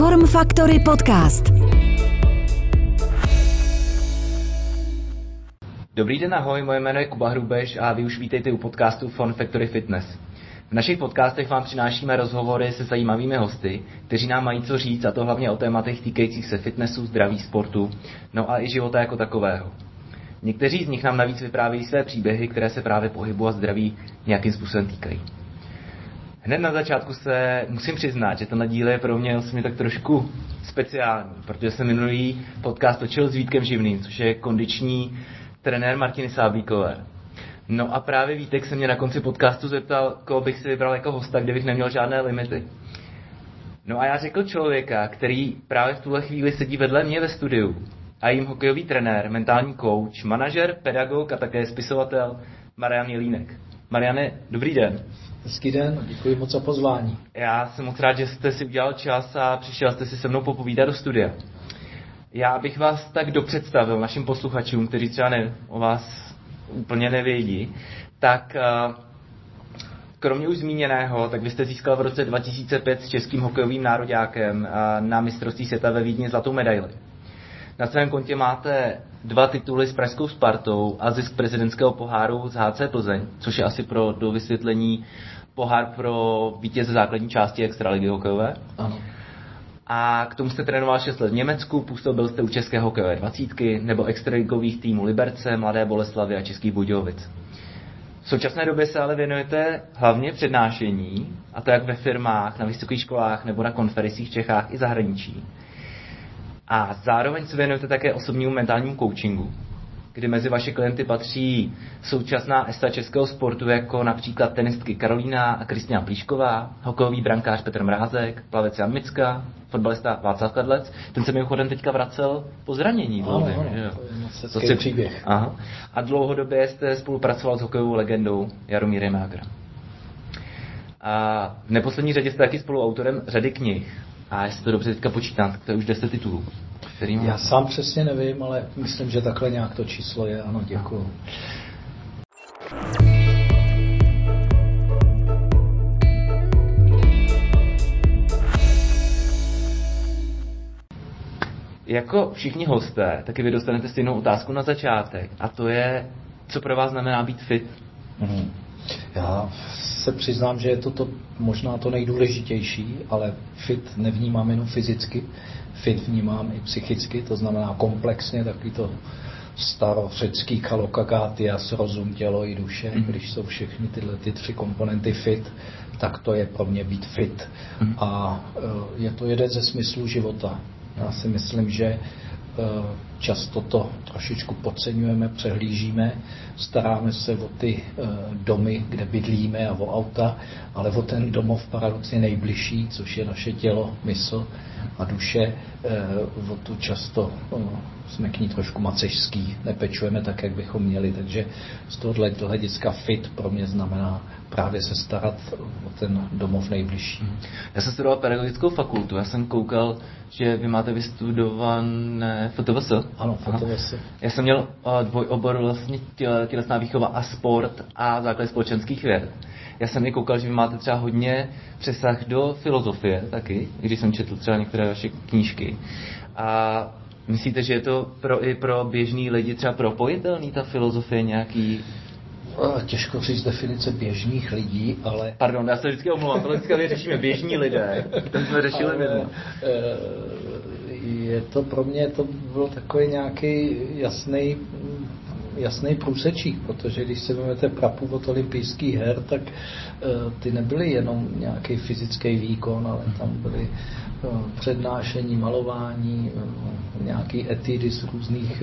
Form Factory Podcast. Dobrý den, ahoj, moje jméno je Kuba Hrubeš a vy už vítejte u podcastu Form Factory Fitness. V našich podcastech vám přinášíme rozhovory se zajímavými hosty, kteří nám mají co říct, a to hlavně o tématech týkajících se fitnessu, zdraví, sportu, no a i života jako takového. Někteří z nich nám navíc vyprávějí své příběhy, které se právě pohybu a zdraví nějakým způsobem týkají. Hned na začátku se musím přiznat, že tenhle díl je pro mě osobně tak trošku speciální, protože jsem minulý podcast točil s Vítkem Živným, což je kondiční trenér Martiny Sáblíkové. No a právě Vítek se mě na konci podcastu zeptal, koho bych si vybral jako hosta, kde bych neměl žádné limity. No a já řekl člověka, který právě v tuhle chvíli sedí vedle mě ve studiu a jím hokejový trenér, mentální coach, manažer, pedagog a také spisovatel Marian Jelínek. Mariane, dobrý den. Hezký den, děkuji moc za pozvání. Já jsem moc rád, že jste si udělal čas a přišel jste si se mnou popovídat do studia. Já bych vás tak dopředstavil našim posluchačům, kteří třeba ne, o vás úplně nevědí, tak uh, kromě už zmíněného, tak vy jste získal v roce 2005 s českým hokejovým nároďákem uh, na mistrovství světa ve Vídni zlatou medaili. Na svém kontě máte dva tituly s Pražskou Spartou a zisk prezidentského poháru z HC Plzeň, což je asi pro do vysvětlení pohár pro vítěze základní části extraligy hokejové. Ano. A k tomu jste trénoval 6 let v Německu, působil jste u České hokejové dvacítky nebo extraligových týmů Liberce, Mladé Boleslavy a Českých Budějovic. V současné době se ale věnujete hlavně přednášení, a to jak ve firmách, na vysokých školách nebo na konferencích v Čechách i zahraničí. A zároveň se věnujete také osobnímu mentálnímu coachingu, kdy mezi vaše klienty patří současná esta českého sportu, jako například tenistky Karolína a Kristina Plíšková, hokejový brankář Petr Mrázek, plavec Jan Micka, fotbalista Václav Kadlec. Ten se mimochodem teďka vracel po zranění. Ano, dlouhým, ano, že to je příběh. Aha. A dlouhodobě jste spolupracoval s hokejovou legendou Jaromírem Jágrem. A v neposlední řadě jste taky spoluautorem řady knih. A jestli to dobře teďka počítám, tak to je už 10 titulů. Kterým... Já sám přesně nevím, ale myslím, že takhle nějak to číslo je. Ano, děkuji. Jako všichni hosté, taky vy dostanete stejnou otázku na začátek. A to je, co pro vás znamená být fit? Mhm. Já se přiznám, že je to, to možná to nejdůležitější, ale fit nevnímám jenom fyzicky, fit vnímám i psychicky, to znamená komplexně, takový to starořecký kalokagatias, rozum, tělo i duše, Mhm. když jsou všechny tyhle ty tři komponenty fit, tak to je pro mě být fit. Mhm. A eh, je to jeden ze smyslů života. Já si myslím, že často to trošičku podceňujeme, přehlížíme, staráme se o ty eh, domy, kde bydlíme a o auta, ale o ten domov paradoxně nejbližší, což je naše tělo, mysl a duše, eh, o tu často eh, jsme k ní trošku macežský, nepečujeme tak, jak bychom měli, takže z tohohle hlediska fit pro mě znamená právě se starat o ten domov nejbližší. Já jsem studoval pedagogickou fakultu, já jsem koukal, že vy máte vystudované FTVS. Ano. FTVS. Já jsem měl uh, dvojobor vlastně těle- tělesná výchova a sport a základ společenských věd. Já jsem i koukal, že vy máte třeba hodně přesah do filozofie taky, když jsem četl třeba některé vaše knížky. A myslíte, že je to pro, i pro běžný lidi třeba propojitelný ta filozofie nějaký Těžko říct definice běžných lidí, ale Pardon, já se vždycky omlouvám, tohle vždycky řešíme běžní lidé. Ten jsme řešili ale, eh, je to pro mě to byl takový nějaký jasný jasný průsečík, protože když si vezmete prapůvod olympijských her, tak eh, ty nebyly jenom nějaký fyzický výkon, ale tam byly eh, přednášení, malování, nějaký etidy z různých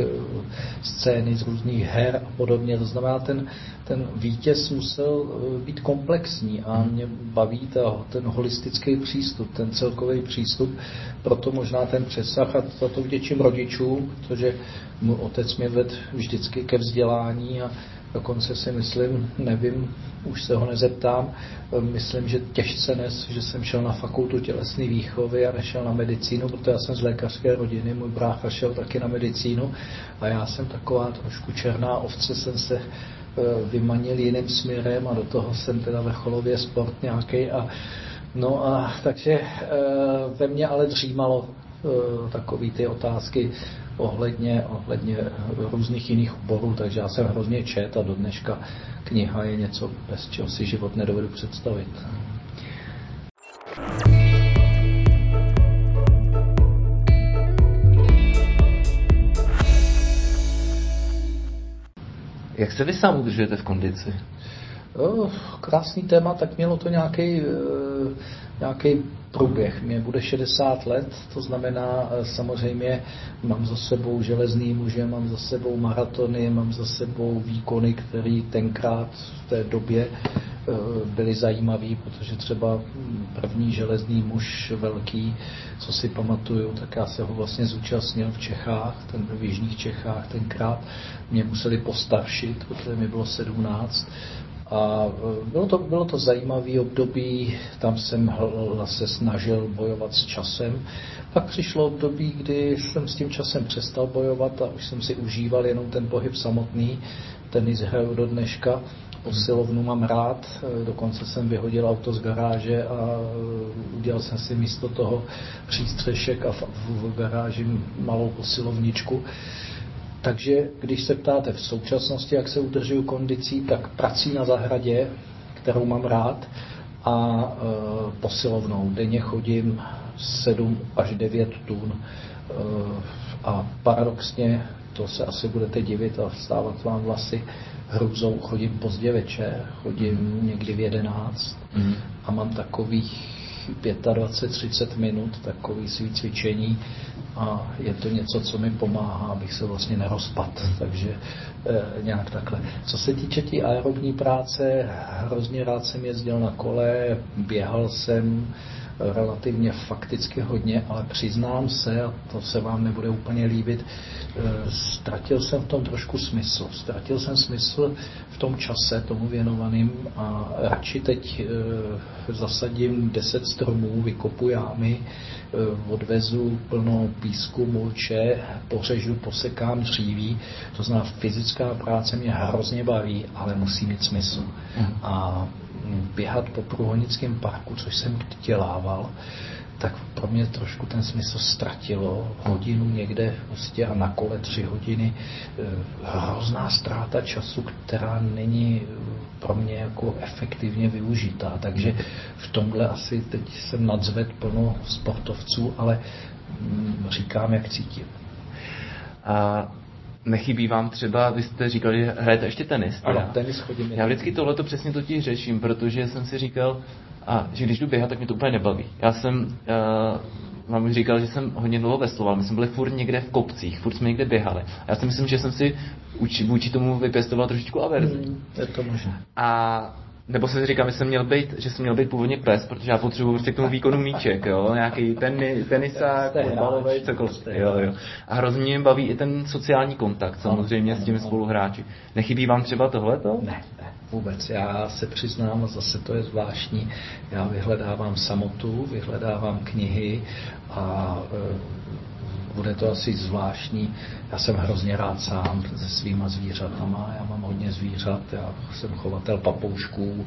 scény, z různých her a podobně. To znamená, ten, ten vítěz musel eh, být komplexní a mě baví ta, ten holistický přístup, ten celkový přístup, proto možná ten přesah a za to vděčím rodičům, protože můj otec mě vedl vždycky ke vzdělání a dokonce si myslím, nevím, už se ho nezeptám, myslím, že těžce nes, že jsem šel na fakultu tělesné výchovy a nešel na medicínu, protože já jsem z lékařské rodiny, můj brácha šel taky na medicínu a já jsem taková trošku černá ovce, jsem se eh, vymanil jiným směrem a do toho jsem teda vrcholově sport nějaký a No a takže e, ve mně ale dřímalo e, takové ty otázky ohledně, ohledně různých jiných oborů, takže já jsem hrozně čet a do dneška kniha je něco, bez čeho si život nedovedu představit. Jak se vy sám udržujete v kondici? Oh, krásný téma, tak mělo to nějaký, nějaký průběh. Mě bude 60 let, to znamená eh, samozřejmě mám za sebou železný muže, mám za sebou maratony, mám za sebou výkony, které tenkrát v té době eh, byly zajímavý, protože třeba první železný muž velký, co si pamatuju, tak já se ho vlastně zúčastnil v Čechách, ten v Jižních Čechách tenkrát. Mě museli postaršit, protože mi bylo 17 a e, bylo to, bylo to zajímavé období, tam jsem se snažil bojovat s časem. Pak přišlo období, kdy jsem s tím časem přestal bojovat a už jsem si užíval jenom ten pohyb samotný. Tenis hraju do dneška, posilovnu mám rád, e, dokonce jsem vyhodil auto z garáže a e, udělal jsem si místo toho přístřešek a v, v garáži malou posilovničku. Takže když se ptáte v současnosti, jak se udržuju kondicí, tak prací na zahradě, kterou mám rád, a e, posilovnou. Denně chodím 7 až 9 tun e, a paradoxně, to se asi budete divit a vstávat vám vlasy hruzou, chodím pozdě večer, chodím někdy v 11 mm. a mám takových 25-30 minut, takový svý cvičení a je to něco, co mi pomáhá, abych se vlastně nerozpad, takže e, nějak takhle. Co se týče té aerobní práce, hrozně rád jsem jezdil na kole, běhal jsem, relativně fakticky hodně, ale přiznám se, a to se vám nebude úplně líbit, eh, ztratil jsem v tom trošku smysl. Ztratil jsem smysl v tom čase tomu věnovaným a radši teď eh, zasadím 10 stromů, vykopu jámy, eh, odvezu plno písku, mulče, pořežu, posekám dříví. To znamená, fyzická práce mě hrozně baví, ale musí mít smysl. Mhm. A běhat po průhonickém parku, což jsem dělával, tak pro mě trošku ten smysl ztratilo. Hodinu někde prostě a na kole tři hodiny. Eh, hrozná ztráta času, která není pro mě jako efektivně využitá. Takže v tomhle asi teď jsem nadzved plno sportovců, ale mm, říkám, jak cítím. A Nechybí vám třeba, vy jste říkal, že hrajete ještě tenis. Ano, tenis chodím. Já vždycky tohle to přesně totiž řeším, protože jsem si říkal, a že když jdu běhat, tak mě to úplně nebaví. Já jsem, uh, mám už říkal, že jsem hodně dlouho vesloval, my jsme byli furt někde v kopcích, furt jsme někde běhali. Já si myslím, že jsem si uči, vůči tomu vypěstoval trošičku averzi. Hmm, je to možné. A nebo se říkám, že jsem měl být, že jsem měl být původně pes, protože já potřebuji prostě k tomu výkonu míček, jo, nějaký teni, tenisák, fotbalový, cokoliv, jo, jo. A hrozně mě baví i ten sociální kontakt, samozřejmě s těmi spoluhráči. Nechybí vám třeba tohleto? Ne, ne, vůbec. Já se přiznám, zase to je zvláštní, já vyhledávám samotu, vyhledávám knihy a bude to asi zvláštní. Já jsem hrozně rád sám se svýma zvířatama. Já mám hodně zvířat, já jsem chovatel papoušků,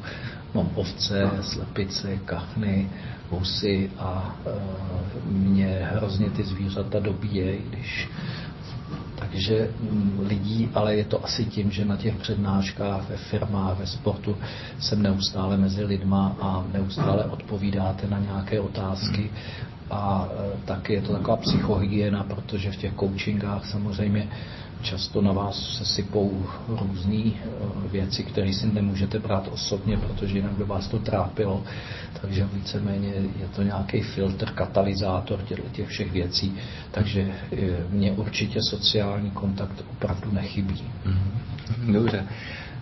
mám ovce, slepice, kachny, husy a e, mě hrozně ty zvířata dobíjejí, když takže mm, lidí, ale je to asi tím, že na těch přednáškách, ve firmách, ve sportu jsem neustále mezi lidma a neustále odpovídáte na nějaké otázky a e, taky je to taková psychohygiena, protože v těch coachingách samozřejmě často na vás se sypou různé e, věci, které si nemůžete brát osobně, protože jinak by vás to trápilo. Takže víceméně je to nějaký filtr, katalyzátor těch všech věcí. Takže e, mně určitě sociální kontakt opravdu nechybí. Mhm. Dobře.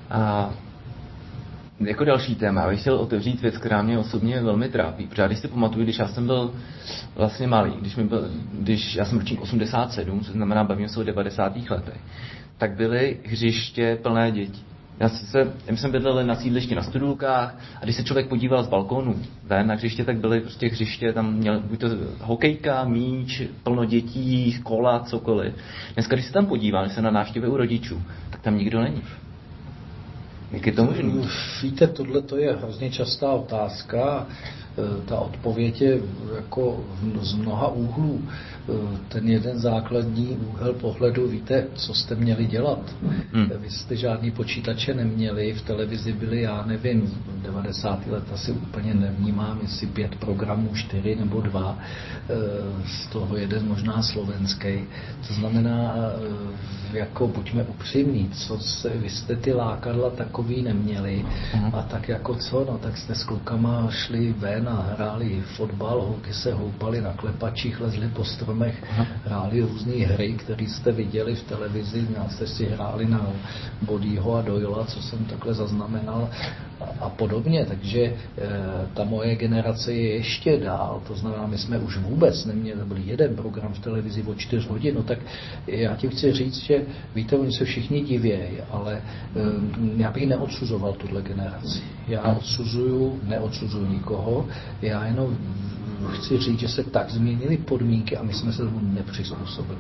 A jako další téma bych chtěl otevřít věc, která mě osobně velmi trápí. Protože když si pamatuju, když já jsem byl vlastně malý, když, mi byl, když já jsem ročník 87, co znamená bavím se o 90. letech, tak byly hřiště plné dětí. Já, se, já jsem bydlel na sídlišti na studulkách a když se člověk podíval z balkónu ven na hřiště, tak byly prostě hřiště, tam měl buď to hokejka, míč, plno dětí, kola, cokoliv. Dneska, když se tam podívám, se na návštěvy u rodičů, tak tam nikdo není. Jak je to možné? Víte, tohle to je hrozně častá otázka. ta odpověď je jako z mnoha úhlů. Ten jeden základní úhel pohledu, víte, co jste měli dělat. Hmm. Vy jste žádný počítače neměli, v televizi byli, já nevím, v 90. let asi úplně nevnímám, jestli pět programů, čtyři nebo dva, z toho jeden možná slovenský. To znamená, jako buďme upřímní, co se, vy jste ty lákadla takový neměli uh-huh. a tak jako co, no tak jste s klukama šli ven a hráli fotbal, holky se houpali na klepačích, lezli po stromech, uh-huh. hráli různé hry, které jste viděli v televizi, já jste si hráli na Bodího a Doyla, co jsem takhle zaznamenal a, podobně, takže e, ta moje generace je ještě dál, to znamená, my jsme už vůbec neměli, byl jeden program v televizi o 4 hodin, no tak já ti chci říct, že víte, oni se všichni divějí, ale e, já bych neodsuzoval tuhle generaci. Já odsuzuju, neodsuzuju nikoho, já jenom chci říct, že se tak změnily podmínky a my jsme se tomu nepřizpůsobili.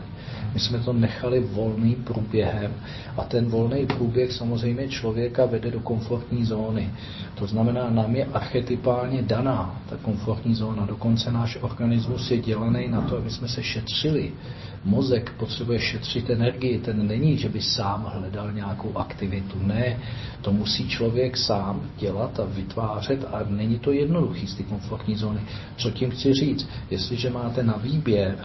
My jsme to nechali volným průběhem a ten volný průběh samozřejmě člověka vede do komfortní zóny. To znamená, nám je archetypálně daná ta komfortní zóna. Dokonce náš organismus je dělaný na to, aby jsme se šetřili. Mozek potřebuje šetřit energii. Ten není, že by sám hledal nějakou aktivitu. Ne, to musí člověk sám dělat a vytvářet a není to jednoduchý z té komfortní zóny. Co tím chci říct? Jestliže máte na výběr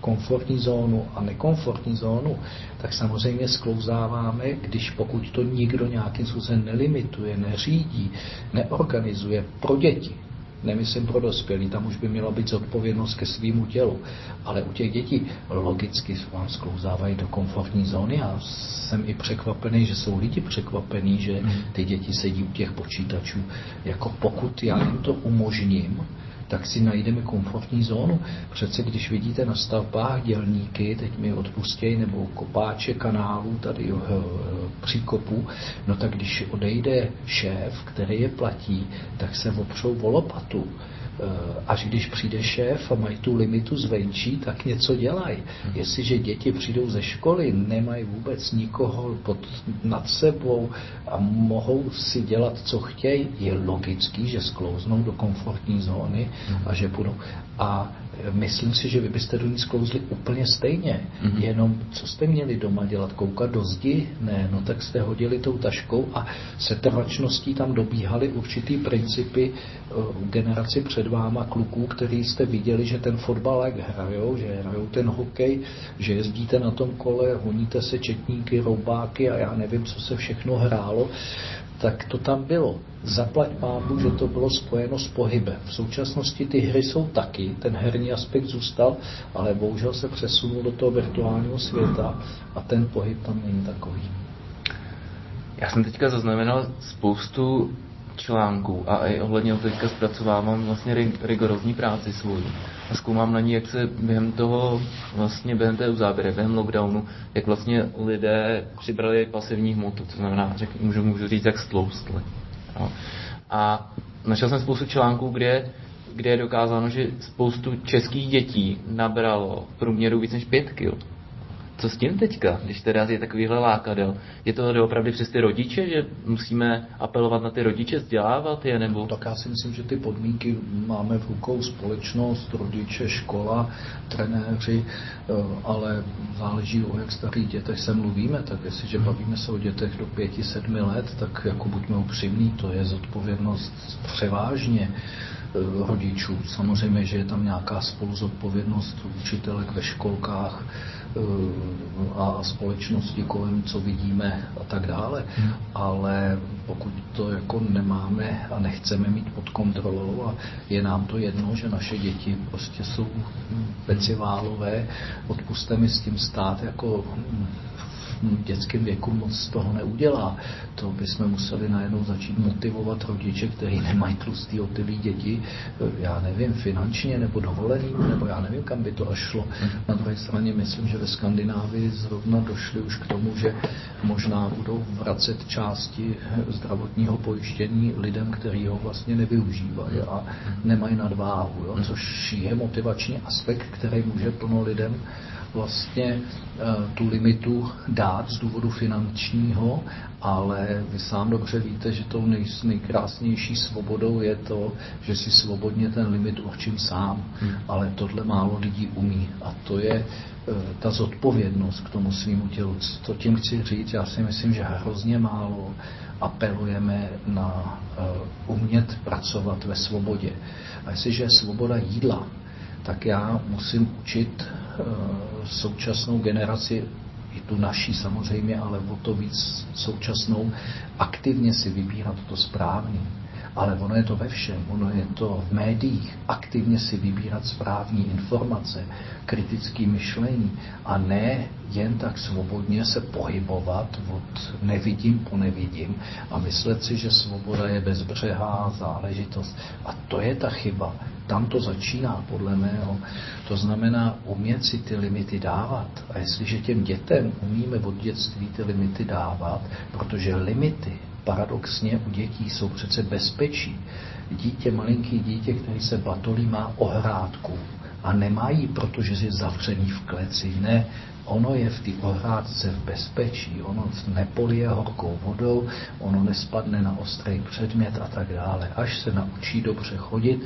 komfortní zónu a nekomfortní zónu, tak samozřejmě sklouzáváme, když pokud to nikdo nějakým způsobem nelimituje, neřídí, neorganizuje pro děti, nemyslím pro dospělí, tam už by měla být zodpovědnost ke svýmu tělu, ale u těch dětí logicky vám sklouzávají do komfortní zóny a jsem i překvapený, že jsou lidi překvapení, že hmm. ty děti sedí u těch počítačů. Jako pokud já jim to umožním, tak si najdeme komfortní zónu. Přece když vidíte na stavbách dělníky, teď mi odpustějí, nebo kopáče kanálů, tady uh, příkopů, no tak když odejde šéf, který je platí, tak se opřou o lopatu. Eh, až když přijde šéf a mají tu limitu zvenčí, tak něco dělají. Hmm. Jestliže děti přijdou ze školy, nemají vůbec nikoho pod, nad sebou a mohou si dělat, co chtějí, je logický, že sklouznou do komfortní zóny hmm. a že budou. A myslím si, že vy byste do ní sklouzli úplně stejně. Mm-hmm. Jenom co jste měli doma dělat? Koukat do zdi? Ne, no tak jste hodili tou taškou a setrvačností tam dobíhali určitý principy uh, generaci před váma kluků, který jste viděli, že ten fotbal jak hrajou, že hrajou ten hokej, že jezdíte na tom kole, honíte se četníky, roubáky a já nevím, co se všechno hrálo tak to tam bylo. Zaplať pámu, že to bylo spojeno s pohybem. V současnosti ty hry jsou taky, ten herní aspekt zůstal, ale bohužel se přesunul do toho virtuálního světa a ten pohyb tam není takový. Já jsem teďka zaznamenal spoustu článků a i ohledně teďka zpracovávám vlastně rigorózní práci svou a zkoumám na ní, jak se během toho, vlastně během té uzávěry, během lockdownu, jak vlastně lidé přibrali pasivní hmotu, to znamená, řek, můžu, můžu říct, jak stloustli. No. A našel jsem spoustu článků, kde, kde je dokázáno, že spoustu českých dětí nabralo v průměru víc než 5 kg co s tím teďka, když teda je takovýhle lákadel? Je to opravdu přes ty rodiče, že musíme apelovat na ty rodiče, vzdělávat je, nebo? Tak já si myslím, že ty podmínky máme v rukou společnost, rodiče, škola, trenéři, eh, ale záleží o jak starých dětech se mluvíme, tak jestliže hmm. bavíme se o dětech do pěti, sedmi let, tak jako buďme upřímní, to je zodpovědnost převážně eh, rodičů. Samozřejmě, že je tam nějaká spoluzodpovědnost učitelek ve školkách, a společnosti kolem, co vidíme a tak dále. Hmm. Ale pokud to jako nemáme a nechceme mít pod kontrolou a je nám to jedno, že naše děti prostě jsou peciválové, odpuste mi s tím stát jako dětském věku moc z toho neudělá. To bychom museli najednou začít motivovat rodiče, kteří nemají tlustý otilý děti, já nevím, finančně nebo dovoleným, nebo já nevím, kam by to až šlo. Na druhé straně myslím, že ve Skandinávii zrovna došli už k tomu, že možná budou vracet části zdravotního pojištění lidem, kteří ho vlastně nevyužívají a nemají nadváhu, jo? což je motivační aspekt, který může plno lidem vlastně uh, tu limitu dát z důvodu finančního, ale vy sám dobře víte, že tou nej, nejkrásnější svobodou je to, že si svobodně ten limit určím sám, hmm. ale tohle málo lidí umí a to je e, ta zodpovědnost k tomu svýmu tělu. To tím chci říct, já si myslím, že hrozně málo apelujeme na uh, umět pracovat ve svobodě. A jestliže je svoboda jídla, tak já musím učit uh, současnou generaci i tu naší samozřejmě, ale o to víc současnou, aktivně si vybírat to správný. Ale ono je to ve všem, ono je to v médiích, aktivně si vybírat správní informace, kritické myšlení a ne jen tak svobodně se pohybovat od nevidím po nevidím a myslet si, že svoboda je bezbřehá záležitost. A to je ta chyba. Tam to začíná, podle mého. To znamená umět si ty limity dávat. A jestliže těm dětem umíme od dětství ty limity dávat, protože limity paradoxně u dětí jsou přece bezpečí. Dítě, malinký dítě, který se batolí, má ohrádku a nemají, protože je zavřený v kleci. Ne, ono je v té ohrádce v bezpečí, ono nepolije horkou vodou, ono nespadne na ostrý předmět a tak dále. Až se naučí dobře chodit,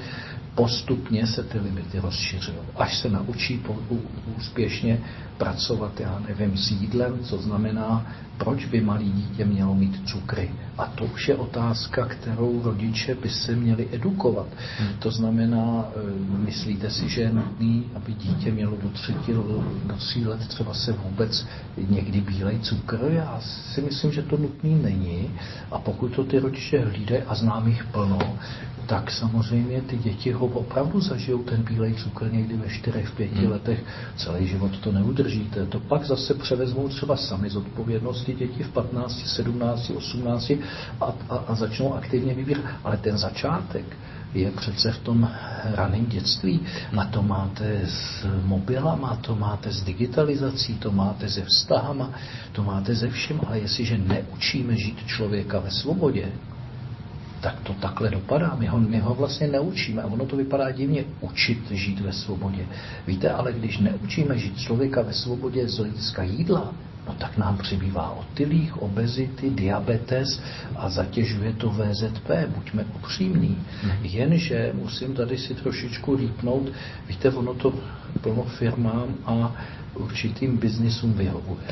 postupně se ty limity rozšiřují. Až se naučí úspěšně pracovat, já nevím, s jídlem, co znamená, proč by malý dítě mělo mít cukry. A to už je otázka, kterou rodiče by se měli edukovat. Hmm. To znamená, eh, myslíte si, že je nutný, aby dítě mělo do třetí, do tří let třeba se vůbec někdy bílej cukr? Já si myslím, že to nutný není. A pokud to ty rodiče hlídají, a znám jich plno, tak samozřejmě ty děti ho opravdu zažijou ten bílej cukr někdy ve čtyřech, v pěti hmm. letech. Celý život to neudržíte. To pak zase převezmou třeba sami z odpovědnosti děti v 15, 17, 18 a, a, a začnou aktivně vybírat. Ale ten začátek je přece v tom raném dětství. A to máte s mobilama, to máte s digitalizací, to máte se vztahama, to máte ze všem. Ale jestliže neučíme žít člověka ve svobodě, tak to takhle dopadá. My ho, my ho vlastně neučíme. A ono to vypadá divně učit žít ve svobodě. Víte, ale když neučíme žít člověka ve svobodě z hlediska jídla, no tak nám přibývá otylých, obezity, diabetes a zatěžuje to VZP. Buďme upřímní. Mhm. Jenže musím tady si trošičku rýpnout, víte, ono to plno firmám a určitým biznisům vyhovuje.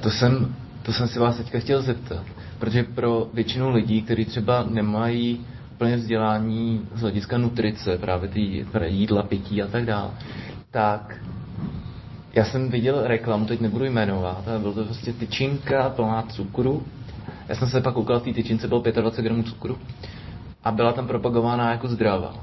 To jsem, to jsem si vás teďka chtěl zeptat. Protože pro většinu lidí, kteří třeba nemají plně vzdělání z hlediska nutrice, právě ty jídla, pití a tak dále, tak já jsem viděl reklamu, teď nebudu jmenovat, ale byl to prostě tyčinka plná cukru. Já jsem se pak koukal, v té tyčince bylo 25 gramů cukru a byla tam propagována jako zdravá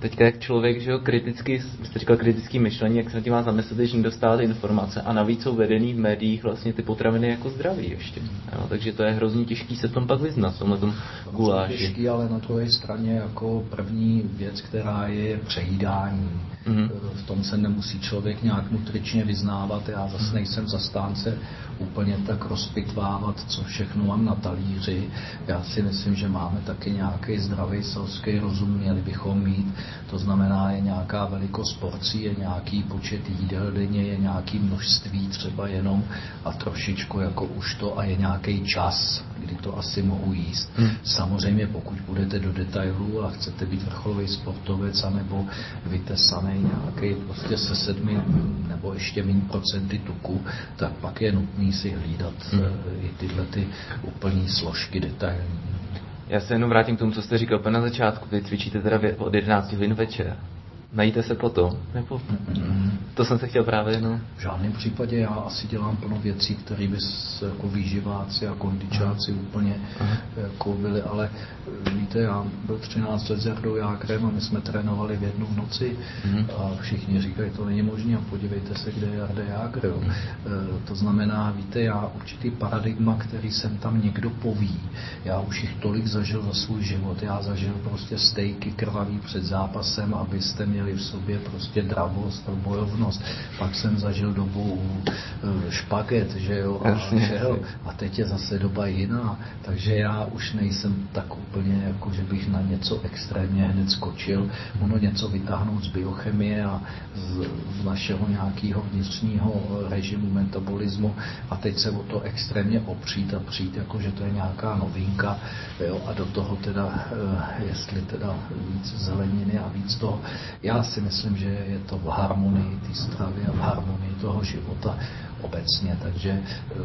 teďka jak člověk, že jo, kriticky, jste říkal kritický myšlení, jak se na tím má zamyslet, že nedostáváte informace a navíc jsou vedený v médiích vlastně ty potraviny jako zdraví ještě. Jo, takže to je hrozně těžký se tom pak vyznat, v tomhle tom guláši. Těžký, ale na druhé straně jako první věc, která je, je přejídání. Mm-hmm. V tom se nemusí člověk nějak nutričně vyznávat. Já zase nejsem zastánce úplně tak rozpitvávat, co všechno mám na talíři. Já si myslím, že máme taky nějaký zdravý selský rozum, měli bychom mít. To znamená, je nějaká velikost porcí, je nějaký počet jídel denně, je nějaký množství třeba jenom a trošičku jako už to a je nějaký čas, kdy to asi mohu jíst. Hmm. Samozřejmě pokud budete do detailů a chcete být vrcholový sportovec anebo vytesaný nějaký prostě se sedmi nebo ještě méně procenty tuku, tak pak je nutný si hlídat hmm. I tyhle ty úplní složky detailní. Já se jenom vrátím k tomu, co jste říkal na začátku. Vy cvičíte teda od 11 hodin večer. Najíte se potom? Nebo... Mm-hmm. To jsem se chtěl právě, no. V žádném případě já asi dělám plno věcí, které by jako výživáci a kondičáci mm. úplně mm. jako byly, ale víte, já byl 13 let s Jardou Jágrem a my jsme trénovali v jednu v noci mm. a všichni říkají, to není možné a podívejte se, kde je Jarda Jágr. Mm. To znamená, víte, já určitý paradigma, který jsem tam někdo poví, já už jich tolik zažil za svůj život, já zažil prostě stejky krvavý před zápasem, abyste mě měli v sobě prostě dravost a bojovnost. Pak jsem zažil dobu eh, špaget, že jo, a, jo, a teď je zase doba jiná, takže já už nejsem tak úplně, jako že bych na něco extrémně hned skočil, ono něco vytáhnout z biochemie a z, z našeho nějakého vnitřního režimu metabolismu a teď se o to extrémně opřít a přijít, jako že to je nějaká novinka jo, a do toho teda, eh, jestli teda víc zeleniny a víc toho. Já si myslím, že je to v harmonii té stravy a v harmonii toho života obecně, takže eh,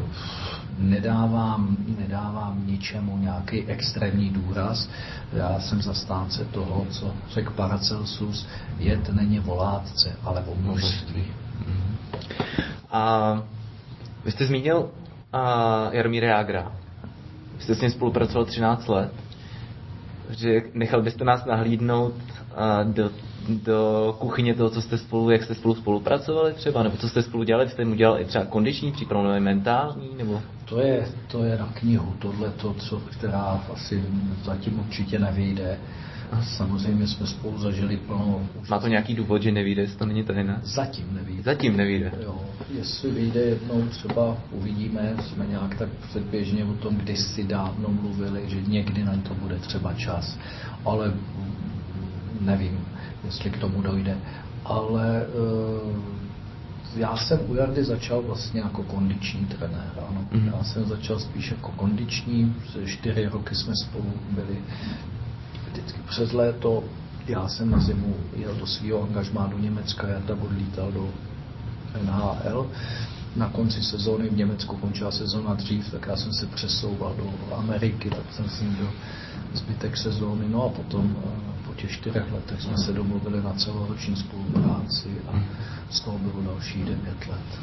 nedávám, nedávám ničemu nějaký extrémní důraz. Já jsem zastánce toho, co řekl Paracelsus, jed není volátce, ale o množství. A vy jste zmínil a Jaromíra Jágra. Vy jste s ním spolupracoval 13 let. Že nechal byste nás nahlídnout do, do kuchyně toho, co jste spolu, jak jste spolu spolupracovali třeba, nebo co jste spolu dělali, jste mu dělali třeba kondiční přípravu, nebo mentální, nebo... To je, to je na knihu, tohle to, co, která asi zatím určitě nevyjde. Samozřejmě jsme spolu zažili plno... Má to nějaký důvod, že nevíde, jestli to není tajné? Zatím nevíde. Zatím nevíde. Jo, jestli vyjde jednou, třeba uvidíme, jsme nějak tak předběžně o tom kdysi dávno mluvili, že někdy na to bude třeba čas, ale nevím, jestli k tomu dojde. Ale uh, já jsem u Jardy začal vlastně jako kondiční trenér. Ano. Mm-hmm. Já jsem začal spíš jako kondiční, čtyři roky jsme spolu byli vždycky přes léto. Já jsem na zimu jel do svého angažmá do Německa, Jarda odlítal do NHL. Na konci sezóny v Německu končila sezóna dřív, tak já jsem se přesouval do Ameriky, tak jsem s ním do zbytek sezóny. No a potom uh, po těch čtyřech letech jsme se domluvili na celoroční spolupráci a z toho bylo další devět let.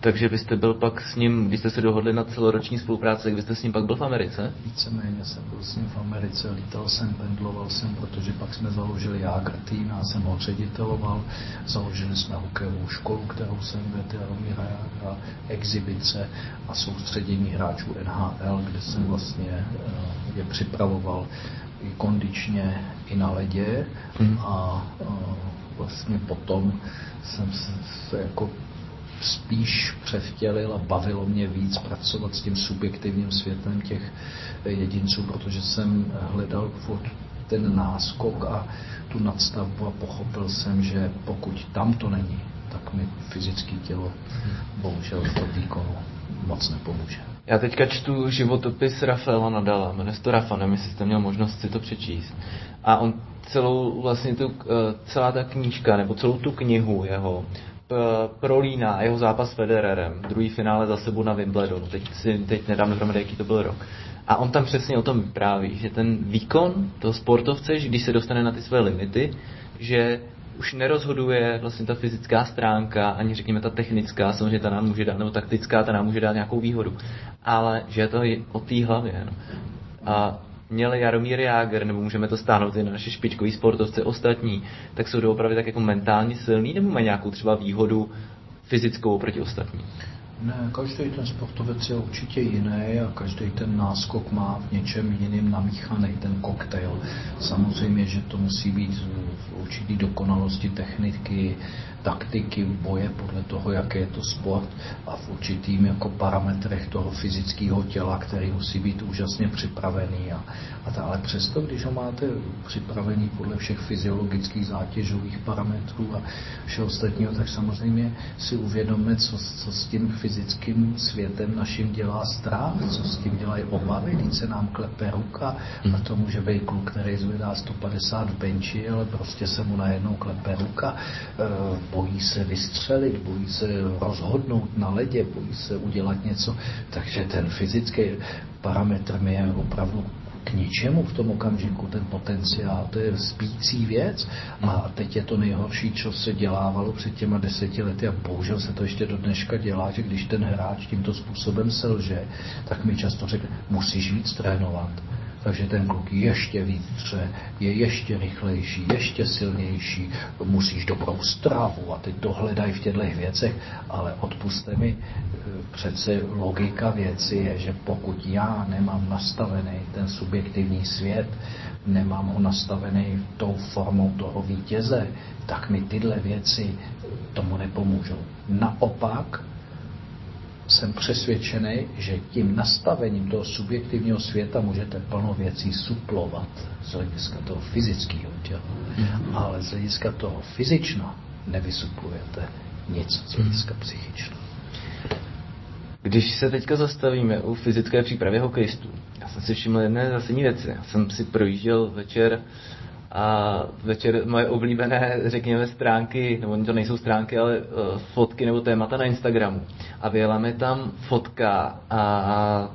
Takže byste byl pak s ním, když jste se dohodli na celoroční spolupráci, tak byste s ním pak byl v Americe? Víceméně jsem byl s ním v Americe, lítal jsem, pendloval jsem, protože pak jsme založili Jágr tým, já jsem ho řediteloval, založili jsme hokejovou školu, kterou jsem vedl, Jágra, exibice a soustředění hráčů NHL, kde jsem vlastně eh, je připravoval i kondičně, i na ledě mm. a, a vlastně potom jsem se, se jako spíš převtělil a bavilo mě víc pracovat s tím subjektivním světem těch jedinců, protože jsem hledal furt ten náskok a tu nadstavbu a pochopil jsem, že pokud tam to není, tak mi fyzické tělo bohužel v tom výkonu moc nepomůže. Já teďka čtu životopis Rafaela Nadala, jmenuje se to Rafa, nevím, jestli jste měl možnost si to přečíst. A on celou vlastně tu, eh, celá ta knížka, nebo celou tu knihu jeho, prolíná jeho zápas s Federerem, druhý finále za sebou na Wimbledonu, teď, si, teď nedám dohromady, jaký to byl rok. A on tam přesně o tom vypráví, že ten výkon toho sportovce, že když se dostane na ty své limity, že už nerozhoduje vlastně ta fyzická stránka, ani řekněme ta technická, samozřejmě ta nám může dát, nebo taktická, ta nám může dát nějakou výhodu. Ale že je to o té hlavě. No. A měl Jaromír Jágr, nebo můžeme to stáhnout i na naše špičkový sportovce ostatní, tak jsou doopravdy tak jako mentálně silný, nebo mají nějakou třeba výhodu fyzickou proti ostatním? Ne, každý ten sportovec je určitě jiný a každý ten náskok má v něčem jiným namíchaný ten koktejl. Samozřejmě, že to musí být v určitý dokonalosti techniky, taktiky boje podle toho, jaký je to sport a v určitým jako parametrech toho fyzického těla, který musí být úžasně připravený. A, a ta, ale přesto, když ho máte připravený podle všech fyziologických zátěžových parametrů a všeho ostatního, tak samozřejmě si uvědomíme, co, co s tím fyzickým světem naším dělá strach, co s tím dělají obavy, když se nám klepe ruka a to může být kluk, který zvedá 150 v benči, ale prostě se mu najednou klepe ruka, e, bojí se vystřelit, bojí se rozhodnout na ledě, bojí se udělat něco, takže ten fyzický parametr mi je opravdu k ničemu v tom okamžiku, ten potenciál, to je spící věc. A teď je to nejhorší, co se dělávalo před těma deseti lety a bohužel se to ještě do dneška dělá, že když ten hráč tímto způsobem selže, tak mi často řekne, musíš víc trénovat takže ten kluk ještě víc tře, je ještě rychlejší, ještě silnější, musíš dobrou stravu a teď dohledají v těchto věcech, ale odpuste mi, přece logika věci je, že pokud já nemám nastavený ten subjektivní svět, nemám ho nastavený tou formou toho vítěze, tak mi tyhle věci tomu nepomůžou. Naopak, jsem přesvědčený, že tím nastavením toho subjektivního světa můžete plno věcí suplovat z hlediska toho fyzického těla. Mm-hmm. Ale z hlediska toho fyzično nevysuplujete nic z hlediska mm-hmm. psychično. Když se teďka zastavíme u fyzické přípravy hokejistů, já jsem si všiml jedné zásadní věci. Já jsem si projížděl večer a večer moje oblíbené, řekněme, stránky, nebo to nejsou stránky, ale uh, fotky nebo témata na Instagramu. A vyjela mi tam fotka a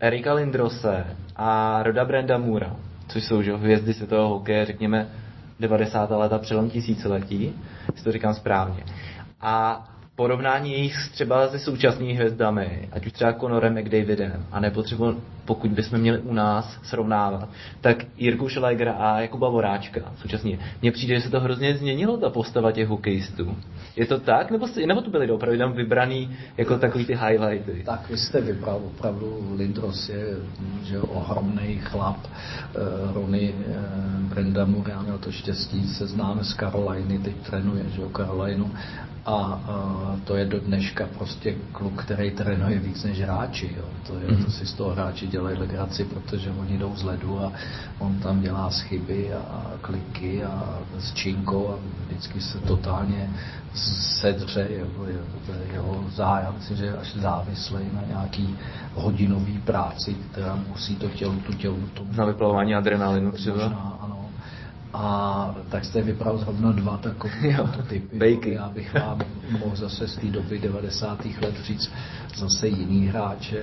Erika Lindrose a Roda Brenda Mura, což jsou že, hvězdy světového hokeje, řekněme, 90. leta přelom tisíciletí, jestli to říkám správně. A porovnání jejich třeba se současnými hvězdami, ať už třeba Conorem McDavidem, a nebo třeba pokud bychom měli u nás srovnávat, tak Jirku Schleiger a Jakuba Voráčka současně. Mně přijde, že se to hrozně změnilo, ta postava těch hokejistů. Je to tak, nebo, nebo to byly opravdu tam vybraný jako takový ty highlighty? Tak vy jste vybral opravdu, Lindros je že ohromný chlap, uh, Rony uh, Brenda já měl to štěstí, se známe z Karoliny, teď trénuje, že o Karolinu a uh, to je do dneška prostě kluk, který trénuje víc než hráči. Jo. To, je, to si z toho hráči dělají legraci, protože oni jdou z ledu a on tam dělá chyby a kliky a s činkou a vždycky se totálně sedře jeho, jeho, jeho zájem, myslím, že až závislý na nějaký hodinový práci, která musí to tělo, tu tělo tomu. Na vyplavování adrenalinu třeba? Možná, ano a tak jste vybral zrovna dva takové typy. Bejky. Já bych vám mohl zase z té doby 90. let říct zase jiný hráče,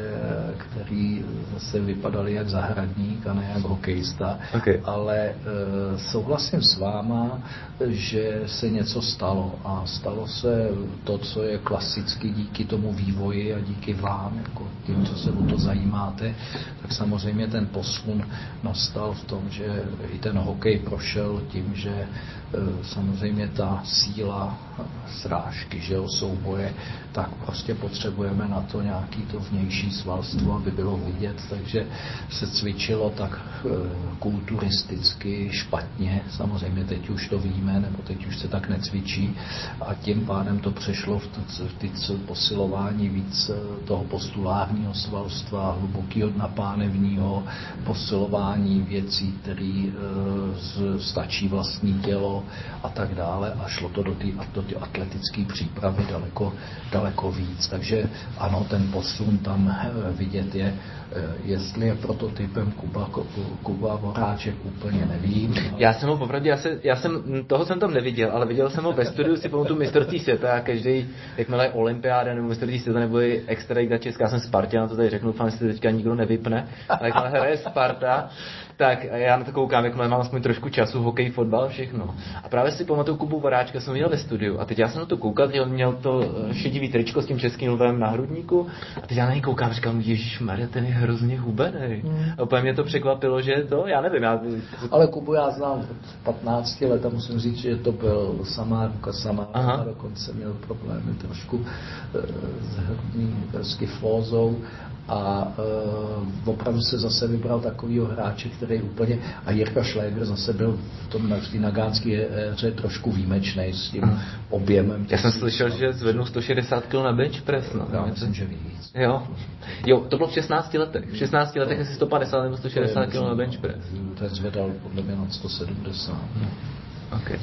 který zase vypadali jak zahradník a ne jak hokejista. Okay. Ale e, souhlasím s váma, že se něco stalo a stalo se to, co je klasicky díky tomu vývoji a díky vám, jako tím, co se o to zajímáte, tak samozřejmě ten posun nastal v tom, že i ten hokej prošel tím, že e, samozřejmě ta síla srážky, že jo, souboje, tak prostě potřebujeme na to nějaký to vnější svalstvo, aby bylo vidět, takže se cvičilo tak e, kulturisticky špatně, samozřejmě teď už to víme, nebo teď už se tak necvičí. A tím pádem to přešlo v ty posilování víc e, toho postulárního svalstva, hlubokého napánevního, posilování věcí, které e, stačí vlastní tělo a tak dále. A šlo to do té do atletické přípravy daleko, daleko víc. Takže ano, ten posun tam eh, vidět je, eh, jestli je prototypem Kuba, Kuba Voráček, úplně nevím. Já jsem ho popravdě, já, se, já jsem, toho jsem tam neviděl, ale viděl jsem ho ve studiu, si pamatuju mistrovství světa a každý, jakmile je olympiáda nebo mistrovství světa nebo je extra Česká, já jsem Spartan, to tady řeknu, fakt si teďka nikdo nevypne, ale jakmile hraje Sparta, tak já na to koukám, jak mám aspoň trošku času, hokej, fotbal, všechno. A právě si pamatuju Kubu Voráčka, jsem viděl ve studiu a teď já jsem na to koukal, že on měl to eh, šedivý tričko s tím českým lvem na hrudníku a teď já na něj koukám, říkám, Ježíš Maria, ten je hrozně hubený. Hmm. A úplně mě to překvapilo, že to, já nevím. Já... Ale Kubu já znám od 15 let a musím říct, že to byl samá ruka, samá a dokonce měl problémy trošku e, s hrudní skifózou a e, opravdu se zase vybral takovýho hráče, který úplně, a Jirka Schläger zase byl v tom na té nagánské éře trošku výjimečný s tím objemem. Já jsem slyšel, že zvednul 160 kg na bench press. No. Já myslím, že víc. Jo. jo, to bylo v 16 letech. V 16 letech asi 150 nebo 160 kg na bench press. To zvedal podle mě na 170. Okay.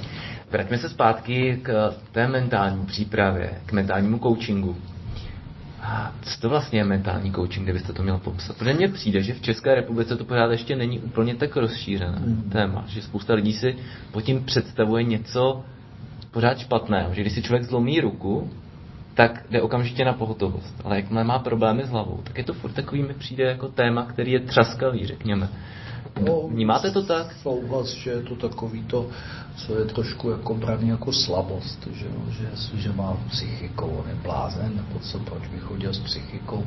Vraťme se zpátky k té mentální přípravě, k mentálnímu coachingu. A co to vlastně je mentální coaching, kdybyste to měl popsat? Protože mně přijde, že v České republice to pořád ještě není úplně tak rozšířené mm. téma, že spousta lidí si pod tím představuje něco pořád špatného, že když si člověk zlomí ruku, tak jde okamžitě na pohotovost. Ale jakmile má problémy s hlavou, tak je to furt takový mi přijde jako téma, který je třaskavý, řekněme. No, Vnímáte to tak? Souhlas, že je to takový to, co je trošku jako braný jako slabost, že, že, že má psychikou, on je blázen, nebo co, proč by chodil s psychikou.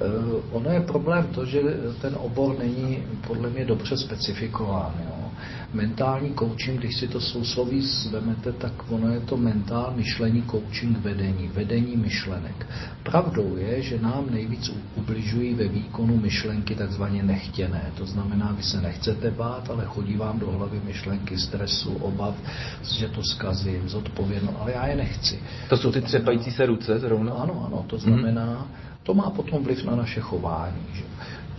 E, ono je problém to, že ten obor není podle mě dobře specifikován. Jo mentální coaching, když si to sousloví zvemete, tak ono je to mentál, myšlení, coaching, vedení, vedení myšlenek. Pravdou je, že nám nejvíc ubližují ve výkonu myšlenky takzvaně nechtěné. To znamená, vy se nechcete bát, ale chodí vám do hlavy myšlenky stresu, obav, že to zkazím, zodpovědno, ale já je nechci. To jsou ty třepající se ruce zrovna? Ano, ano, to znamená, hmm. to má potom vliv na naše chování. Že?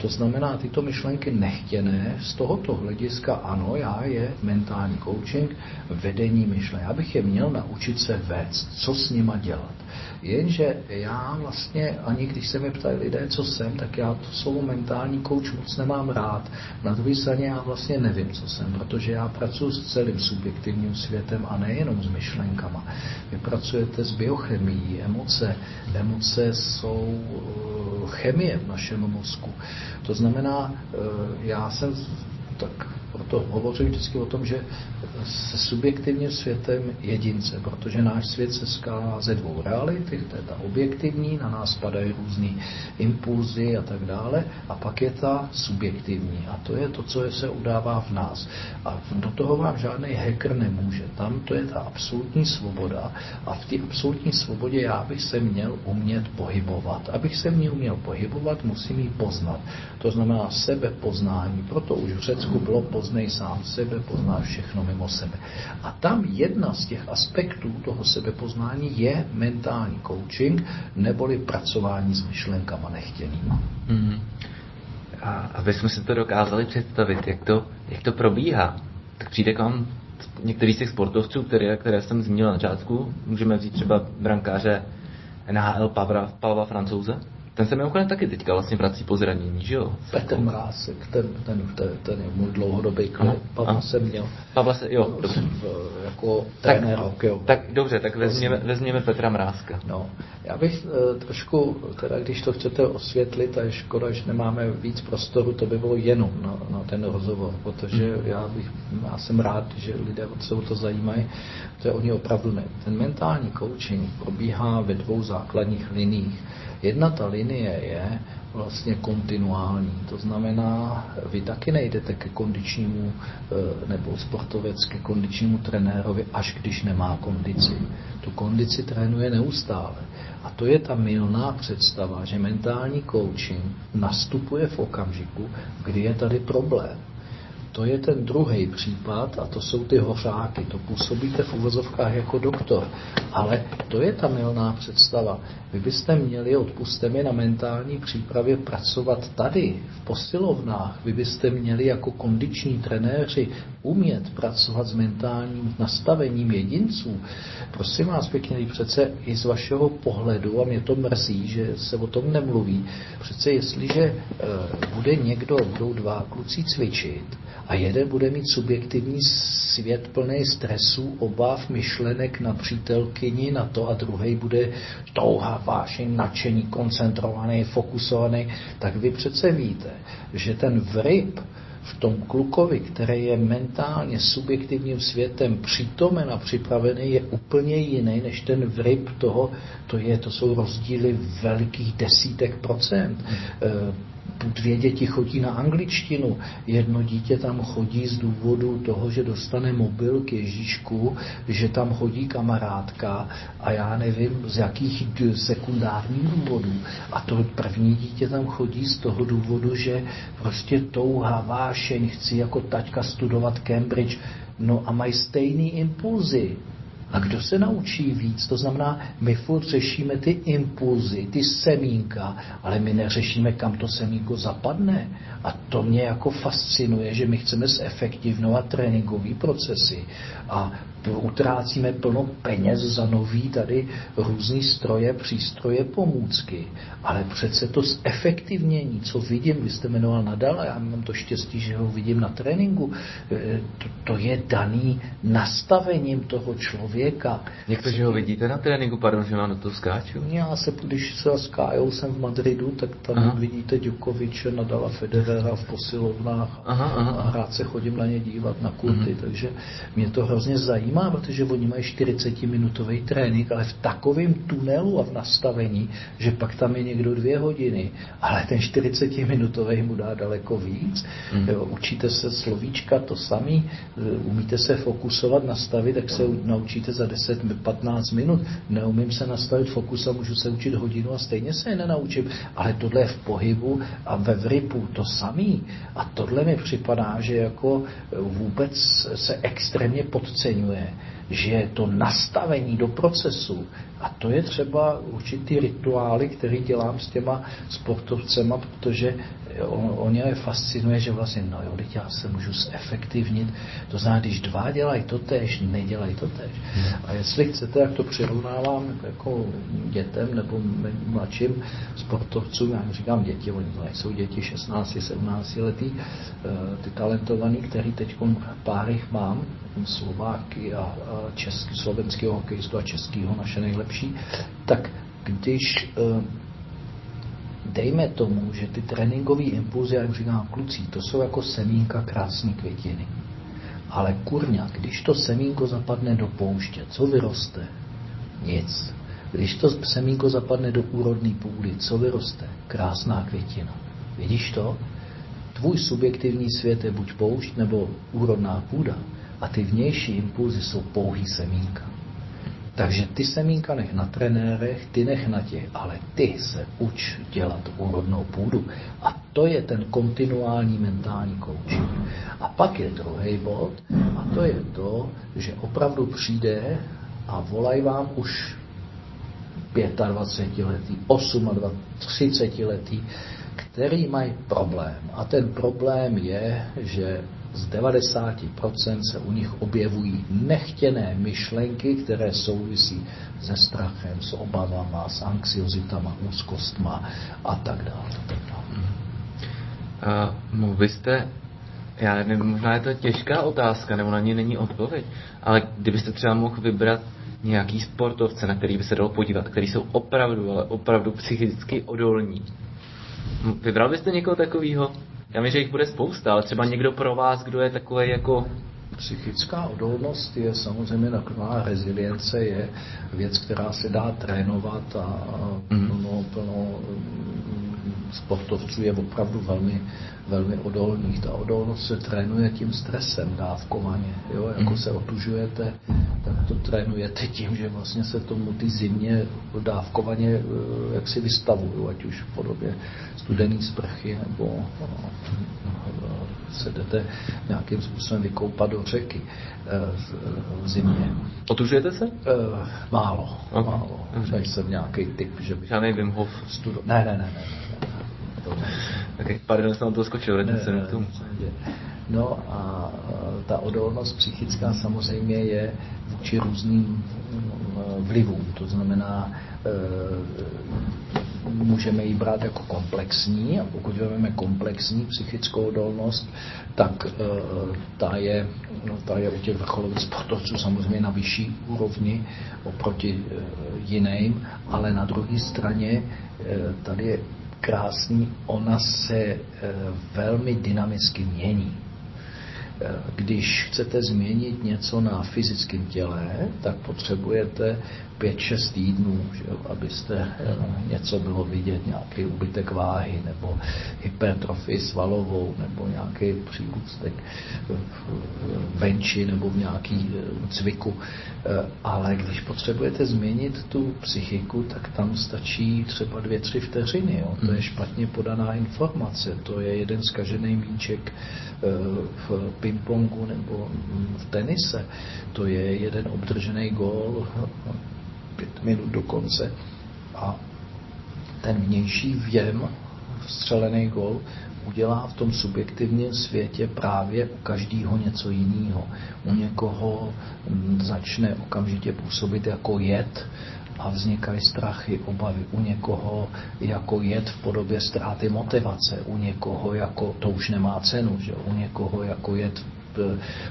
To znamená, tyto myšlenky nechtěné, z tohoto hlediska ano, já je mentální coaching, vedení myšlenek. Já bych je měl naučit se vést, co s nima dělat. Jenže já vlastně, ani když se mi ptají lidé, co jsem, tak já to slovo mentální kouč moc nemám rád. Na druhé straně já vlastně nevím, co jsem, protože já pracuji s celým subjektivním světem a nejenom s myšlenkama. Vy pracujete s biochemií, emoce. Emoce jsou eh, chemie v našem mozku. To znamená, eh, já jsem tak proto hovořím vždycky o tom, že se subjektivním světem jedince, protože náš svět se skládá ze dvou realit, to je ta objektivní, na nás padají různé impulzy a tak dále, a pak je ta subjektivní, a to je to, co se udává v nás. A do toho vám žádný hacker nemůže. Tam to je ta absolutní svoboda a v té absolutní svobodě já bych se měl umět pohybovat. Abych se mě uměl pohybovat, musím ji poznat. To znamená sebepoznání. Proto už v Řecku bylo poznej sám sebe, poznáš všechno mimo sebe. A tam jedna z těch aspektů toho sebepoznání je mentální coaching, neboli pracování s myšlenkama nechtěnýma. Mm. A aby jsme si to dokázali představit, jak to, jak to probíhá, tak přijde k vám některý z těch sportovců, které, které jsem zmínil na začátku, můžeme vzít třeba brankáře NHL Pavla, Pavla Francouze, ten se mimochodem taky teďka vlastně vrací po zranění, že jo? Petr Mrásek, ten, ten, ten, ten je můj dlouhodobý klub. Pavla jsem měl. Pavla se, jo, dobře. Jako trenér hokejový. Tak dobře, tak vezměme, vezměme Petra Mrázka. No, já bych uh, trošku, teda když to chcete osvětlit, a je škoda, že nemáme víc prostoru, to by bylo jenom na, na ten rozhovor, protože hmm. já, bych, já jsem rád, že lidé se o to zajímají, to je oni opravdu ne. Ten mentální coaching probíhá ve dvou základních liních. Jedna ta linie je vlastně kontinuální. To znamená, vy taky nejdete ke kondičnímu eh, nebo sportovec ke kondičnímu trenérovi, až když nemá kondici. Tu kondici trénuje neustále. A to je ta milná představa, že mentální coaching nastupuje v okamžiku, kdy je tady problém. To je ten druhý případ a to jsou ty hořáky. To působíte v uvozovkách jako doktor. Ale to je ta milná představa. Vy byste měli, odpuste mi, na mentální přípravě pracovat tady, v posilovnách. Vy byste měli jako kondiční trenéři umět pracovat s mentálním nastavením jedinců. Prosím vás pěkně, přece i z vašeho pohledu, a mě to mrzí, že se o tom nemluví, přece jestliže e, bude někdo, budou dva kluci cvičit, a jeden bude mít subjektivní svět plný stresů, obav, myšlenek na přítelkyni, na to a druhý bude touha, vášeň, nadšení, koncentrovaný, fokusovaný, tak vy přece víte, že ten vryb v tom klukovi, který je mentálně subjektivním světem přítomen a připravený, je úplně jiný než ten vryb toho, to, je, to jsou rozdíly velikých desítek procent. Dvě děti chodí na angličtinu, jedno dítě tam chodí z důvodu toho, že dostane mobil k Ježíšku, že tam chodí kamarádka a já nevím z jakých sekundárních důvodů. A to první dítě tam chodí z toho důvodu, že prostě touha, vášeň, chci jako taťka studovat Cambridge, no a mají stejný impulzy. A kdo se naučí víc? To znamená, my furt řešíme ty impulzy, ty semínka, ale my neřešíme, kam to semínko zapadne. A to mě jako fascinuje, že my chceme zefektivnovat tréninkové procesy a utrácíme plno peněz za nový tady různý stroje, přístroje, pomůcky. Ale přece to zefektivnění, co vidím, vy jste jmenoval Nadal, já mám to štěstí, že ho vidím na tréninku, to, to je daný nastavením toho člověka člověka. Že ho vidíte na tréninku, pardon, že vám do toho skáču? Já se, když se s Kájou jsem v Madridu, tak tam aha. vidíte Djokoviče, Nadala Federera v posilovnách aha, aha. a rád se chodím na ně dívat na kurty, mhm. takže mě to hrozně zajímá, protože oni mají 40-minutový trénink, ale v takovém tunelu a v nastavení, že pak tam je někdo dvě hodiny, ale ten 40-minutový mu dá daleko víc. Mm. Jo, učíte se slovíčka to samý, umíte se fokusovat, nastavit, tak se naučíte za 10-15 minut. Neumím se nastavit fokus a můžu se učit hodinu a stejně se je nenaučím. Ale tohle je v pohybu a ve vrypu to samý. A tohle mi připadá, že jako vůbec se extrémně podceňuje že to nastavení do procesu, a to je třeba určitý rituály, který dělám s těma sportovcema, protože on, on je fascinuje, že vlastně, no jo, teď já se můžu zefektivnit. To znamená, když dva dělají to tež, nedělají to tež. A jestli chcete, jak to přirovnávám jako dětem nebo mladším sportovcům, já říkám děti, oni to nejsou děti 16, 17 letý, eh, ty talentovaný, který teď páry mám, Slováky a, a český, slovenského hokejistu a českého naše nejlepší, tak když eh, dejme tomu, že ty tréninkové impulzy, jak říkám kluci, to jsou jako semínka krásné květiny. Ale kurňa, když to semínko zapadne do pouště, co vyroste? Nic. Když to semínko zapadne do úrodné půdy, co vyroste? Krásná květina. Vidíš to? Tvůj subjektivní svět je buď poušť nebo úrodná půda a ty vnější impulzy jsou pouhý semínka. Takže ty semínka nech na trenérech, ty nech na těch, ale ty se uč dělat úrodnou půdu. A to je ten kontinuální mentální coaching. A pak je druhý bod, a to je to, že opravdu přijde a volají vám už 25 letý, 28, 30 letý, který mají problém. A ten problém je, že z 90% se u nich objevují nechtěné myšlenky, které souvisí se strachem, s obavama, s anxiozitama, úzkostma a tak dále. Dále. A mohl byste, já nevím, možná je to těžká otázka, nebo na ní není odpověď, ale kdybyste třeba mohl vybrat nějaký sportovce, na který by se dalo podívat, který jsou opravdu, ale opravdu psychicky odolní. Vybral byste někoho takového? Já myslím, že jich bude spousta, ale třeba někdo pro vás, kdo je takový jako Psychická odolnost je samozřejmě taková rezilience, je věc, která se dá trénovat a mhm. plno, plno sportovců je opravdu velmi, velmi odolných. Ta odolnost se trénuje tím stresem dávkovaně. Jo? Jako mm. se otužujete, tak to trénujete tím, že vlastně se tomu ty zimě dávkovaně eh, jak si vystavují, ať už v podobě studený sprchy nebo eh, se jdete nějakým způsobem vykoupat do řeky eh, v zimě. Otužujete se? Málo, okay. málo. Nejsem nějaký typ, že bych... Žádný Wim Hof. Studo... Ne, ne, ne, ne. ne to. Okay, pardon, jsem to skočil, vrátím se k tomu. No a ta odolnost psychická samozřejmě je vůči různým vlivům. To znamená, můžeme ji brát jako komplexní a pokud vezmeme komplexní psychickou odolnost, tak e, ta je, no, ta je u těch vrcholových sportovců samozřejmě na vyšší úrovni oproti e, jiným, ale na druhé straně tady je krásný, ona se eh, velmi dynamicky mění. Eh, když chcete změnit něco na fyzickém těle, tak potřebujete 5-6 týdnů, že jo, abyste eh, něco bylo vidět, nějaký ubytek váhy, nebo hypertrofii svalovou, nebo nějaký přírůstek v benči nebo v nějaký cviku. Ale když potřebujete změnit tu psychiku, tak tam stačí třeba dvě, tři vteřiny. Jo. To je špatně podaná informace, to je jeden zkažený míček v pingpongu nebo v tenise. To je jeden obdržený gól pět minut do konce a ten vnější věm, vstřelený gol, udělá v tom subjektivním světě právě u každého něco jiného. U někoho začne okamžitě působit jako jed, a vznikají strachy, obavy u někoho jako jed v podobě ztráty motivace, u někoho jako to už nemá cenu, že? u někoho jako jed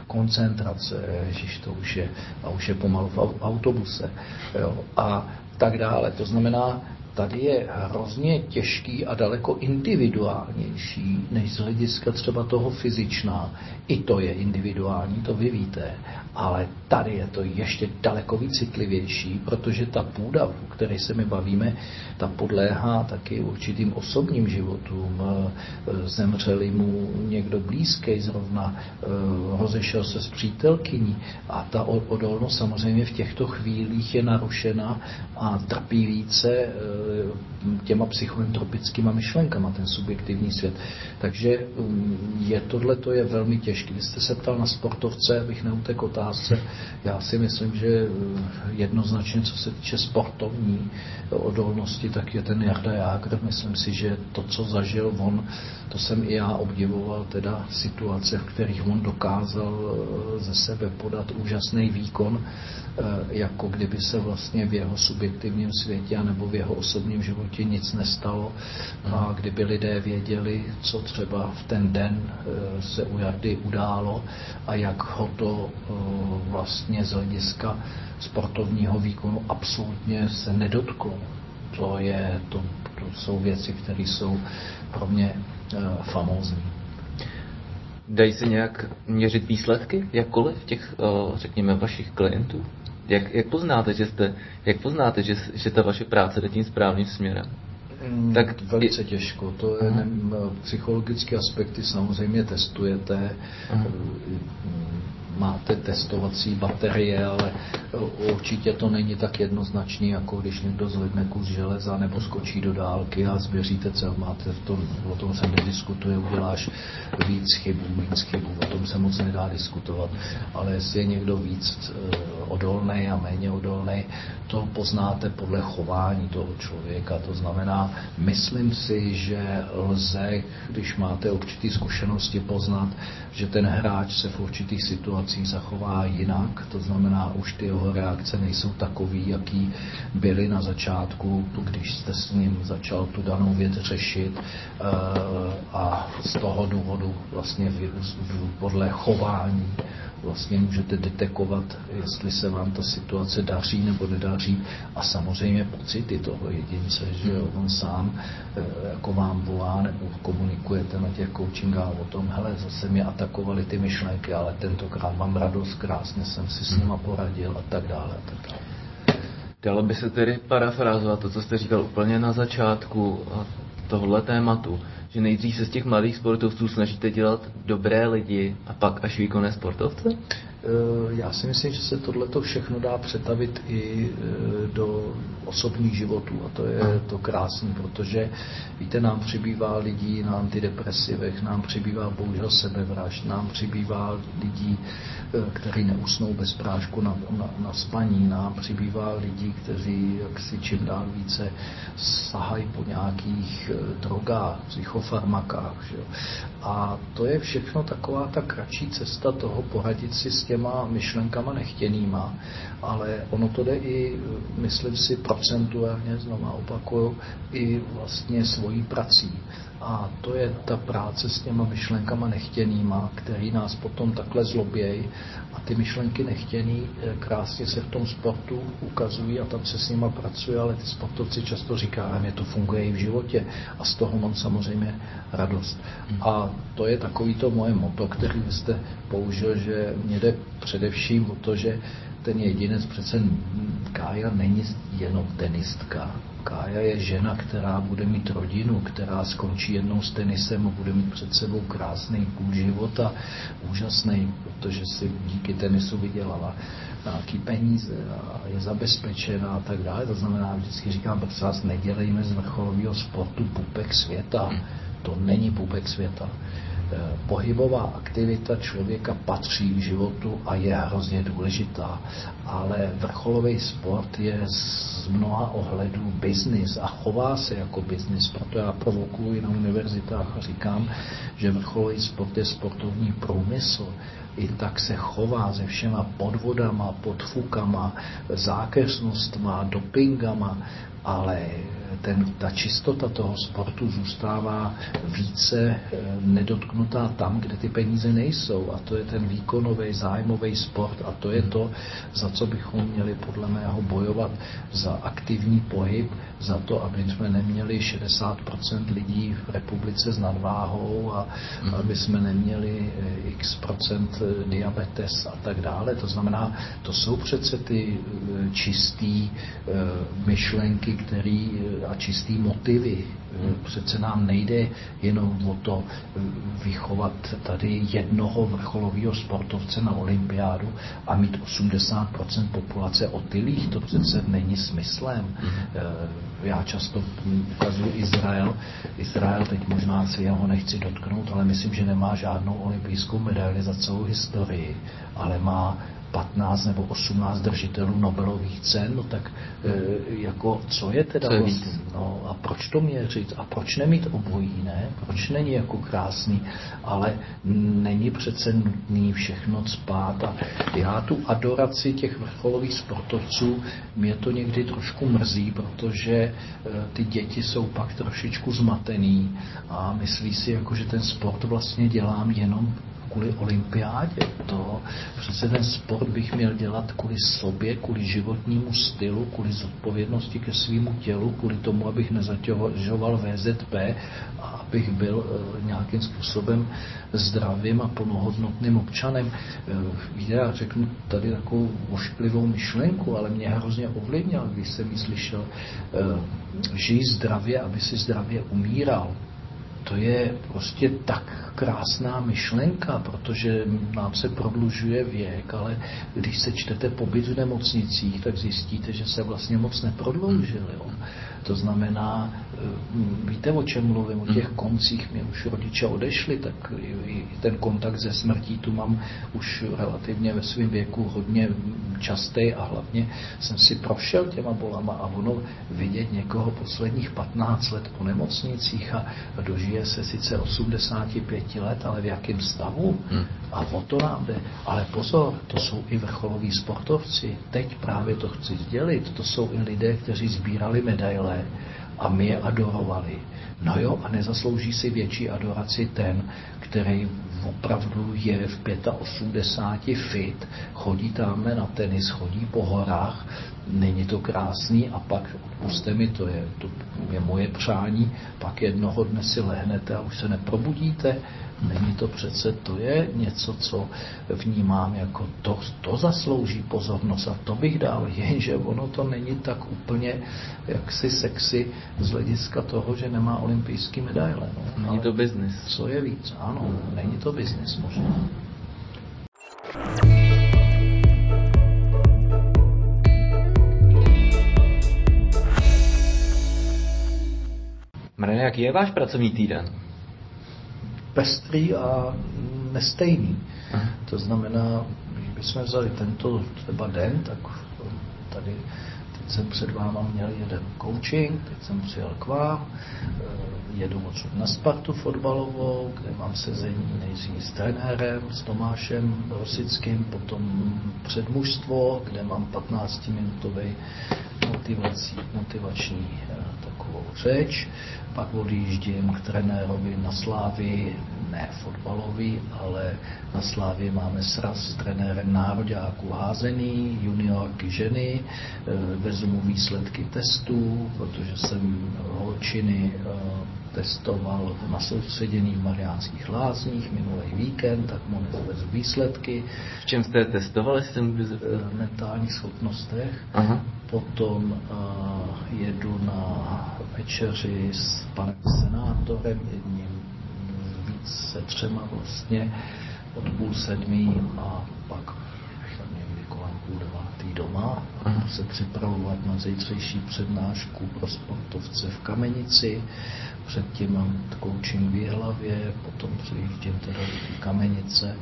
koncentrace, ježiš, to už je, a už je pomalu v autobuse, jo, a tak dále. To znamená, tady je hrozně těžký a daleko individuálnější než z hlediska třeba toho fyzičná. I to je individuální, to vy víte, ale tady je to ještě daleko víc citlivější, protože ta půda, o které se my bavíme, ta podléhá taky určitým osobním životům. Zemřeli mu někdo blízký zrovna, rozešel se s přítelkyní a ta odolnost samozřejmě v těchto chvílích je narušena a trpí více těma psychoentropickýma myšlenkama, ten subjektivní svět. Takže um, je tohle to je velmi těžké. Vy jste se ptal na sportovce, abych neutekl otázce. Já si myslím, že uh, jednoznačně, co se týče sportovní odolnosti, tak je ten Jarda Jágr. Myslím si, že to, co zažil on, to jsem i já obdivoval, teda situace, v kterých on dokázal uh, ze sebe podat úžasný výkon, jako kdyby se vlastně v jeho subjektivním světě nebo v jeho osobním životě nic nestalo a kdyby lidé věděli, co třeba v ten den eh, se u Jardy událo a jak ho to eh, vlastně z hlediska sportovního výkonu absolutně se nedotklo. To, je, to, to jsou věci, které jsou pro mě eh, famózní. Dají se nějak měřit výsledky, jakkoliv těch, řekněme, vašich klientů? Jak, jak poznáte, že jste, jak poznáte, že, že ta vaše práce jde tím správným směrem? Mm, tak velice těžko. To je, ne, psychologické aspekty samozřejmě testujete. Máte testovací baterie, ale určitě to není tak jednoznačný, jako když někdo zvedne kus železa nebo skočí do dálky a zvěříte cel. Máte v tom, o tom se nediskutuje, uděláš víc chybů, víc chybů, o tom se moc nedá diskutovat. Ale jestli je někdo víc eh, odolný a méně odolný, to poznáte podle chování toho člověka. To znamená, myslím si, že lze, když máte určité zkušenosti, poznat, že ten hráč se v určitých situacích zachová jinak, to znamená, už ty jeho reakce nejsou takový, jaký byly na začátku, když jste s ním začal tu danou věc řešit eh, a z toho důvodu vlastně podle chování vlastně můžete detekovat, jestli se vám ta situace daří nebo nedaří. A samozřejmě pocity toho jedince, že on sám eh, jako vám volá nebo komunikujete na těch coachingách o tom, hele, zase mě atakovali ty myšlenky, ale tentokrát mám radost, krásně jsem si s nima poradil a tak dále a tak dále. Dalo by se tedy parafrázovat to, co jste říkal úplně na začátku tohle tématu, že nejdřív se z těch mladých sportovců snažíte dělat dobré lidi a pak až výkonné sportovce? Eh, já si myslím, že se tohle všechno dá přetavit i eh, do osobních životů a to je to krásné, protože víte, nám přibývá lidí na antidepresivech, nám přibývá bohužel sebevražd, nám přibývá lidí, eh, kteří neusnou bez prášku na, na, na spaní, nám přibývá lidí, kteří si čím dál více sahají po nějakých drogách, psychofarmakách. Že? A to je všechno taková ta kratší cesta toho poradit si s těma myšlenkama nechtěnýma, ale ono to jde i, myslím si, procentuálně, znova opakuju, i vlastně svojí prací. A to je ta práce s těma myšlenkama nechtěnýma, který nás potom takhle zlobějí. A ty myšlenky nechtěný eh, krásně se v tom sportu ukazují a tam se s nima pracuje, ale ty sportovci často říkají, že to funguje i v životě a z toho mám samozřejmě radost. A to je takový to moje moto, který jste použil, že mě jde především o to, že ten jedinec přece Kája není jenom tenistka. Kája je žena, která bude mít rodinu, která skončí jednou s tenisem a bude mít před sebou krásný půl života, úžasný, protože si díky tenisu vydělala nějaký peníze a je zabezpečená a tak dále. To znamená, vždycky říkám, prosím vás, nedělejme z vrcholového sportu pupek světa. To není pupek světa. Eh, pohybová aktivita člověka patří k životu a je hrozně důležitá, ale vrcholový sport je z mnoha ohledů biznis a chová se jako biznis, proto já provokuji na univerzitách a říkám, že vrcholový sport je sportovní průmysl. I tak se chová se všema podvodama, podfukama, zákeřnostma, dopingama, ale ten, ta čistota toho sportu zůstává více eh, nedotknutá tam, kde ty peníze nejsou. A to je ten výkonový, zájmový sport a to je to, za co bychom měli podle mého bojovat za aktivní pohyb, za to, aby jsme neměli 60% lidí v republice s nadváhou a mm. aby jsme neměli eh, x procent eh, diabetes a tak dále. To znamená, to jsou přece ty čistý myšlenky, které a čistý motivy. Přece nám nejde jenom o to eh, vychovat tady jednoho vrcholového sportovce na olympiádu a mít 80% populace otylých. To přece není smyslem. Eh, já často ukazuju Izrael. Izrael, teď možná si jeho nechci dotknout, ale myslím, že nemá žádnou olympijskou medaili za celou historii, ale má 15 nebo 18 držitelů Nobelových cen, no tak e, jako co je teda co je vlastně, no a proč to měřit? A proč nemít obojí, ne? Proč není jako krásný, ale není přece nutný všechno spát a já tu adoraci těch vrcholových sportovců, mě to někdy trošku mrzí, protože e, ty děti jsou pak trošičku zmatený a myslí si, jako, že ten sport vlastně dělám jenom kvůli olympiádě. To přece ten sport bych měl dělat kvůli sobě, kvůli životnímu stylu, kvůli zodpovědnosti ke svýmu tělu, kvůli tomu, abych nezatěžoval VZP a abych byl eh, nějakým způsobem zdravým a plnohodnotným občanem. Eh, já řeknu tady takovou ošklivou myšlenku, ale mě hrozně ovlivnil, když jsem ji slyšel, eh, žij zdravě, aby si zdravě umíral to je prostě tak krásná myšlenka, protože nám se prodlužuje věk, ale když se čtete pobyt v nemocnicích, tak zjistíte, že se vlastně moc neprodloužil. Jo. To znamená, eh, víte, o čem mluvím, o těch hmm. koncích, mě už rodiče odešli, tak i ten kontakt ze smrtí tu mám už relativně ve svém věku hodně častý a hlavně jsem si prošel těma bolama a ono vidět někoho posledních 15 let po nemocnicích a dožije se sice 85 let, ale v jakém stavu hmm. a o to nám jde. Ale pozor, to jsou i vrcholoví sportovci. Teď právě to chci sdělit, to jsou i lidé, kteří sbírali medaile a my je adorovali. No jo, a nezaslouží si větší adoraci ten, který opravdu je v 85 fit, chodí tam na tenis, chodí po horách, není to krásný a pak, odpuste mi, to je, to je moje přání, pak jednoho dne si lehnete a už se neprobudíte, Není to přece, to je něco, co vnímám jako to, to zaslouží pozornost a to bych dal, jenže ono to není tak úplně jaksi sexy z hlediska toho, že nemá olympijský medaile. No. Není to biznis. Co je víc? Ano, není to biznis možná. Marina, jaký je váš pracovní týden? pestrý a nestejný. Aha. To znamená, když bychom vzali tento třeba den, tak tady teď jsem před váma měl jeden coaching, teď jsem přijel k vám, eh, jedu odsud na Spartu fotbalovou, kde mám sezení nejdřív s trenérem, s Tomášem Rosickým, potom předmužstvo, kde mám 15-minutový motivací, motivační řeč pak odjíždím k trenérovi na Slávy, ne fotbalový, ale na Slávě máme sraz s trenérem nároďáků házený, juniorky ženy, eh, vezmu výsledky testů, protože jsem holčiny eh, testoval na soustředění v Mariánských lázních minulý víkend, tak mu nezvezu výsledky. V čem jste testovali? Jsem v eh, mentálních schopnostech. Aha. Potom uh, jedu na večeři s panem senátorem, jedním se třema vlastně, od půl sedmí a pak někdy kolem půl devátý doma. budu se připravovat na zítřejší přednášku pro sportovce v Kamenici, předtím mám coaching v Jihlavě, potom přijíždím teda do Kamenice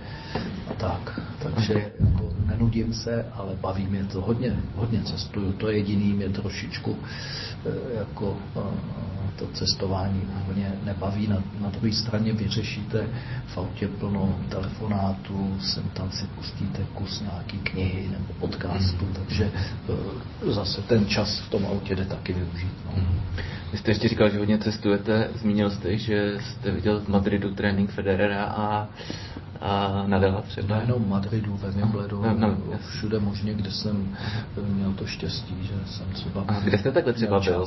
a tak. Takže jako nenudím se, ale baví mě to hodně, hodně cestuju. To jediný mě trošičku eh, jako eh, to cestování úplně nebaví. Na, na druhé straně vyřešíte v autě plno telefonátů, sem tam si pustíte kus nějaký knihy nebo podcastu, mm. takže eh, zase ten čas v tom autě jde taky využít. No. Mm. Vy jste ještě říkal, že hodně cestujete. Zmínil jste, že jste viděl v Madridu trénink Federera a a Nadala třeba? Nejenom Madridu, ve Wimbledu, no, no, všude možně, kde jsem měl to štěstí, že jsem třeba... A kde jste takhle třeba byl?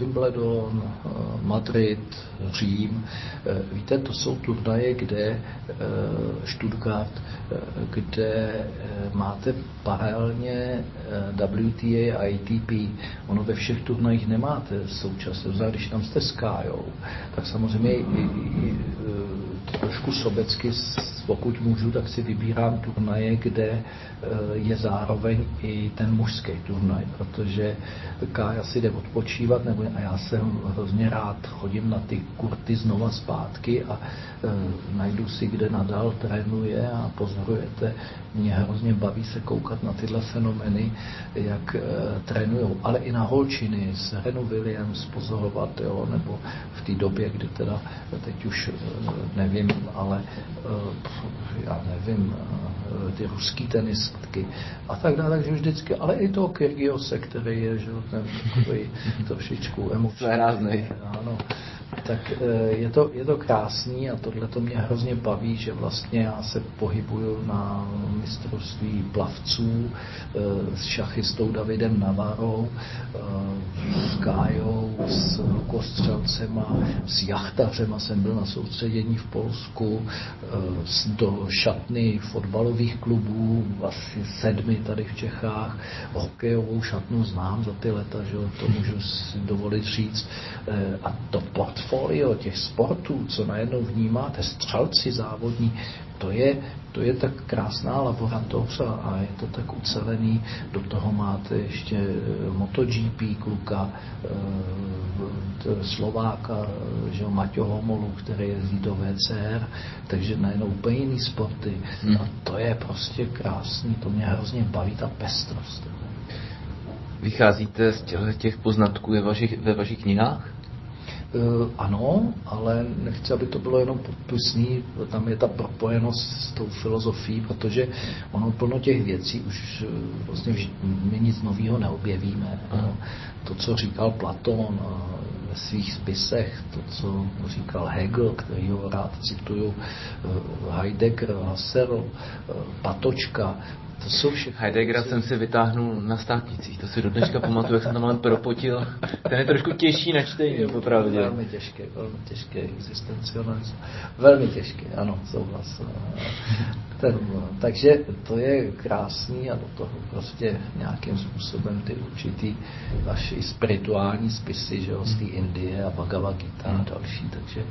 Wimbledon, Madrid, Řím. Víte, to jsou turnaje, kde Stuttgart, kde máte paralelně WTA a ATP. Ono ve všech turnajích nemáte současně, když tam jste s Kájou, tak samozřejmě i, i, i trošku sobecky, pokud můžu, tak si vybírám turnaje, kde eh, je zároveň i ten mužský turnaj, protože Kája si jde odpočívat, nebo a já jsem hrozně rád, chodím na ty kurty znova zpátky a e, najdu si, kde nadal trénuje a pozorujete. Mě hrozně baví se koukat na tyhle fenomény, jak e, trénují, ale i na holčiny, s Renu Williams pozorovat, jo, nebo v té době, kdy teda, teď už e, nevím, ale e, já nevím, e, ty ruský tenistky a tak dále, takže vždycky, ale i toho Kyrgiose, který je, že ten takový trošičku emoční. Ano tak eh, je to, je to krásný a tohle to mě hrozně baví, že vlastně já se pohybuju na mistrovství plavců eh, s šachistou Davidem Navarou, eh, s Kájou, s kostřelcema, s jachtařema jsem byl na soustředění v Polsku, do šatny fotbalových klubů, asi sedmi tady v Čechách, hokejovou šatnu znám za ty leta, že to můžu si dovolit říct. A to portfolio těch sportů, co najednou vnímáte, střelci závodní, to je, to je tak krásná laboratoř a je to tak ucelený. Do toho máte ještě eh, MotoGP kluka, eh, Slováka, že Maťo Homolu, který jezdí do VCR, takže najednou úplně jiný sporty. Hmm. A to je prostě krásný, to mě hrozně baví, ta pestrost. Vycházíte z těch poznatků ve vašich, ve vašich knihách? Uh, ano, ale nechci, aby to bylo jenom podpisný, tam je ta propojenost s tou filozofií, protože ono plno těch věcí už uh, vlastně my nic nového neobjevíme. To, co říkal Platon uh, ve svých spisech, to, co říkal Hegel, který ho rád cituju, Heidegger, Husserl, Patočka, to jsou všechno. Heideggera jsem si vytáhnul na státnicích, to si do dneška pamatuju, jak jsem tam ale propotil. Ten je trošku těžší na čtení, popravdě. Velmi těžké, velmi těžké existencialismus. Velmi těžké, ano, souhlas. Ten, takže to je krásný a do toho prostě nějakým způsobem ty určitý vaši spirituální spisy, že jo, z té Indie a Bhagavad Gita a další, takže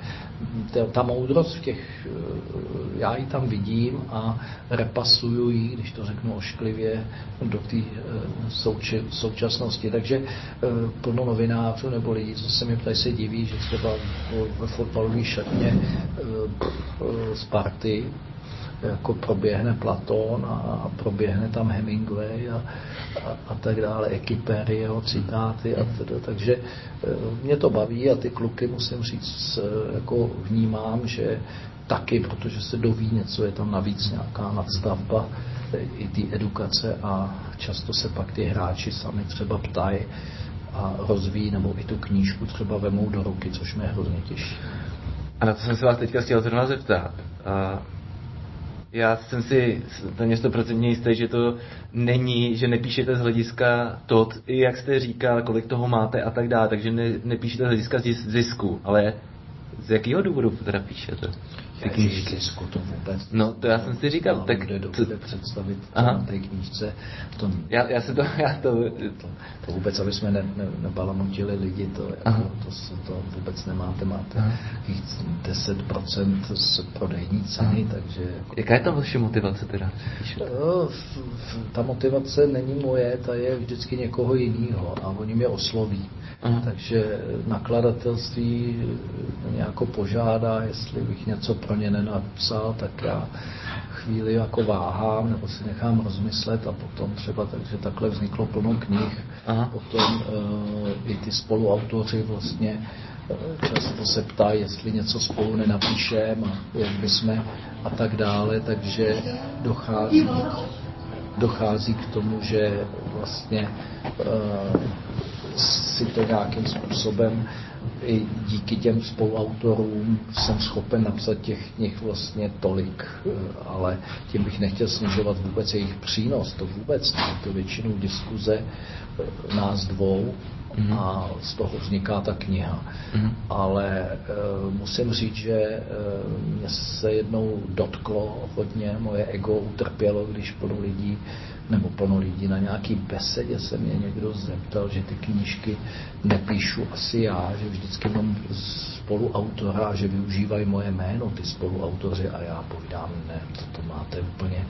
ta, moudrost v těch, já ji tam vidím a repasuju ji, když to řeknu ošklivě, do té eh, současnosti. Takže eh, plno novinářů nebo lidí, co se mi ptají, se diví, že třeba ve fotbalové šatně eh, z party jako proběhne Platón a proběhne tam Hemingway a, a, a tak dále, Ekipery, jeho citáty a teda. Takže mě to baví a ty kluky, musím říct, jako vnímám, že taky, protože se doví něco, je tam navíc nějaká nadstavba i ty edukace a často se pak ty hráči sami třeba ptají a rozvíjí, nebo i tu knížku třeba vemou do ruky, což mě hrozně těší. A na to jsem se vás teďka chtěl zrovna zeptat. Já jsem si téměř stoprocentně jistý, že to není, že nepíšete z hlediska to, jak jste říkal, kolik toho máte a tak dále, takže ne, nepíšete z hlediska zisku, ale z jakého důvodu teda píšete? Ty knížky. to vůbec. No, to já jsem si říkal, tak... To představit Aha. té knížce. To, já, já si to, já to... to, to vůbec, aby jsme ne, ne, nebalamutili lidi, to, jako, to, to, to vůbec nemáte, máte Aha. 10% z prodejní ceny, Aha. takže... Jako, Jaká je ta vaše motivace teda? No, ta motivace není moje, ta je vždycky někoho jiného a oni mě osloví. Aha. Takže nakladatelství mě jako požádá, jestli bych něco pro ně nenapsal, tak já chvíli jako váhám, nebo si nechám rozmyslet a potom třeba, takže takhle vzniklo plno knih. Aha. Potom uh, i ty spoluautoři vlastně uh, často se ptají, jestli něco spolu nenapíšeme a jak bychom a tak dále, takže dochází, dochází k tomu, že vlastně uh, si to nějakým způsobem i díky těm spoluautorům jsem schopen napsat těch knih vlastně tolik, eh, ale tím bych nechtěl snižovat vůbec jejich přínos, to vůbec ne, to většinou diskuze eh, nás dvou mm. a z toho vzniká ta kniha. Mm. Ale e, musím říct, že e, mě se jednou dotklo hodně, moje ego utrpělo, když plno lidí nebo plno lidí na nějaký besedě se mě někdo zeptal, že ty knížky nepíšu asi já, že vždycky mám spoluautora, že využívají moje jméno, ty spoluautoři a já povídám, ne, to, to máte úplně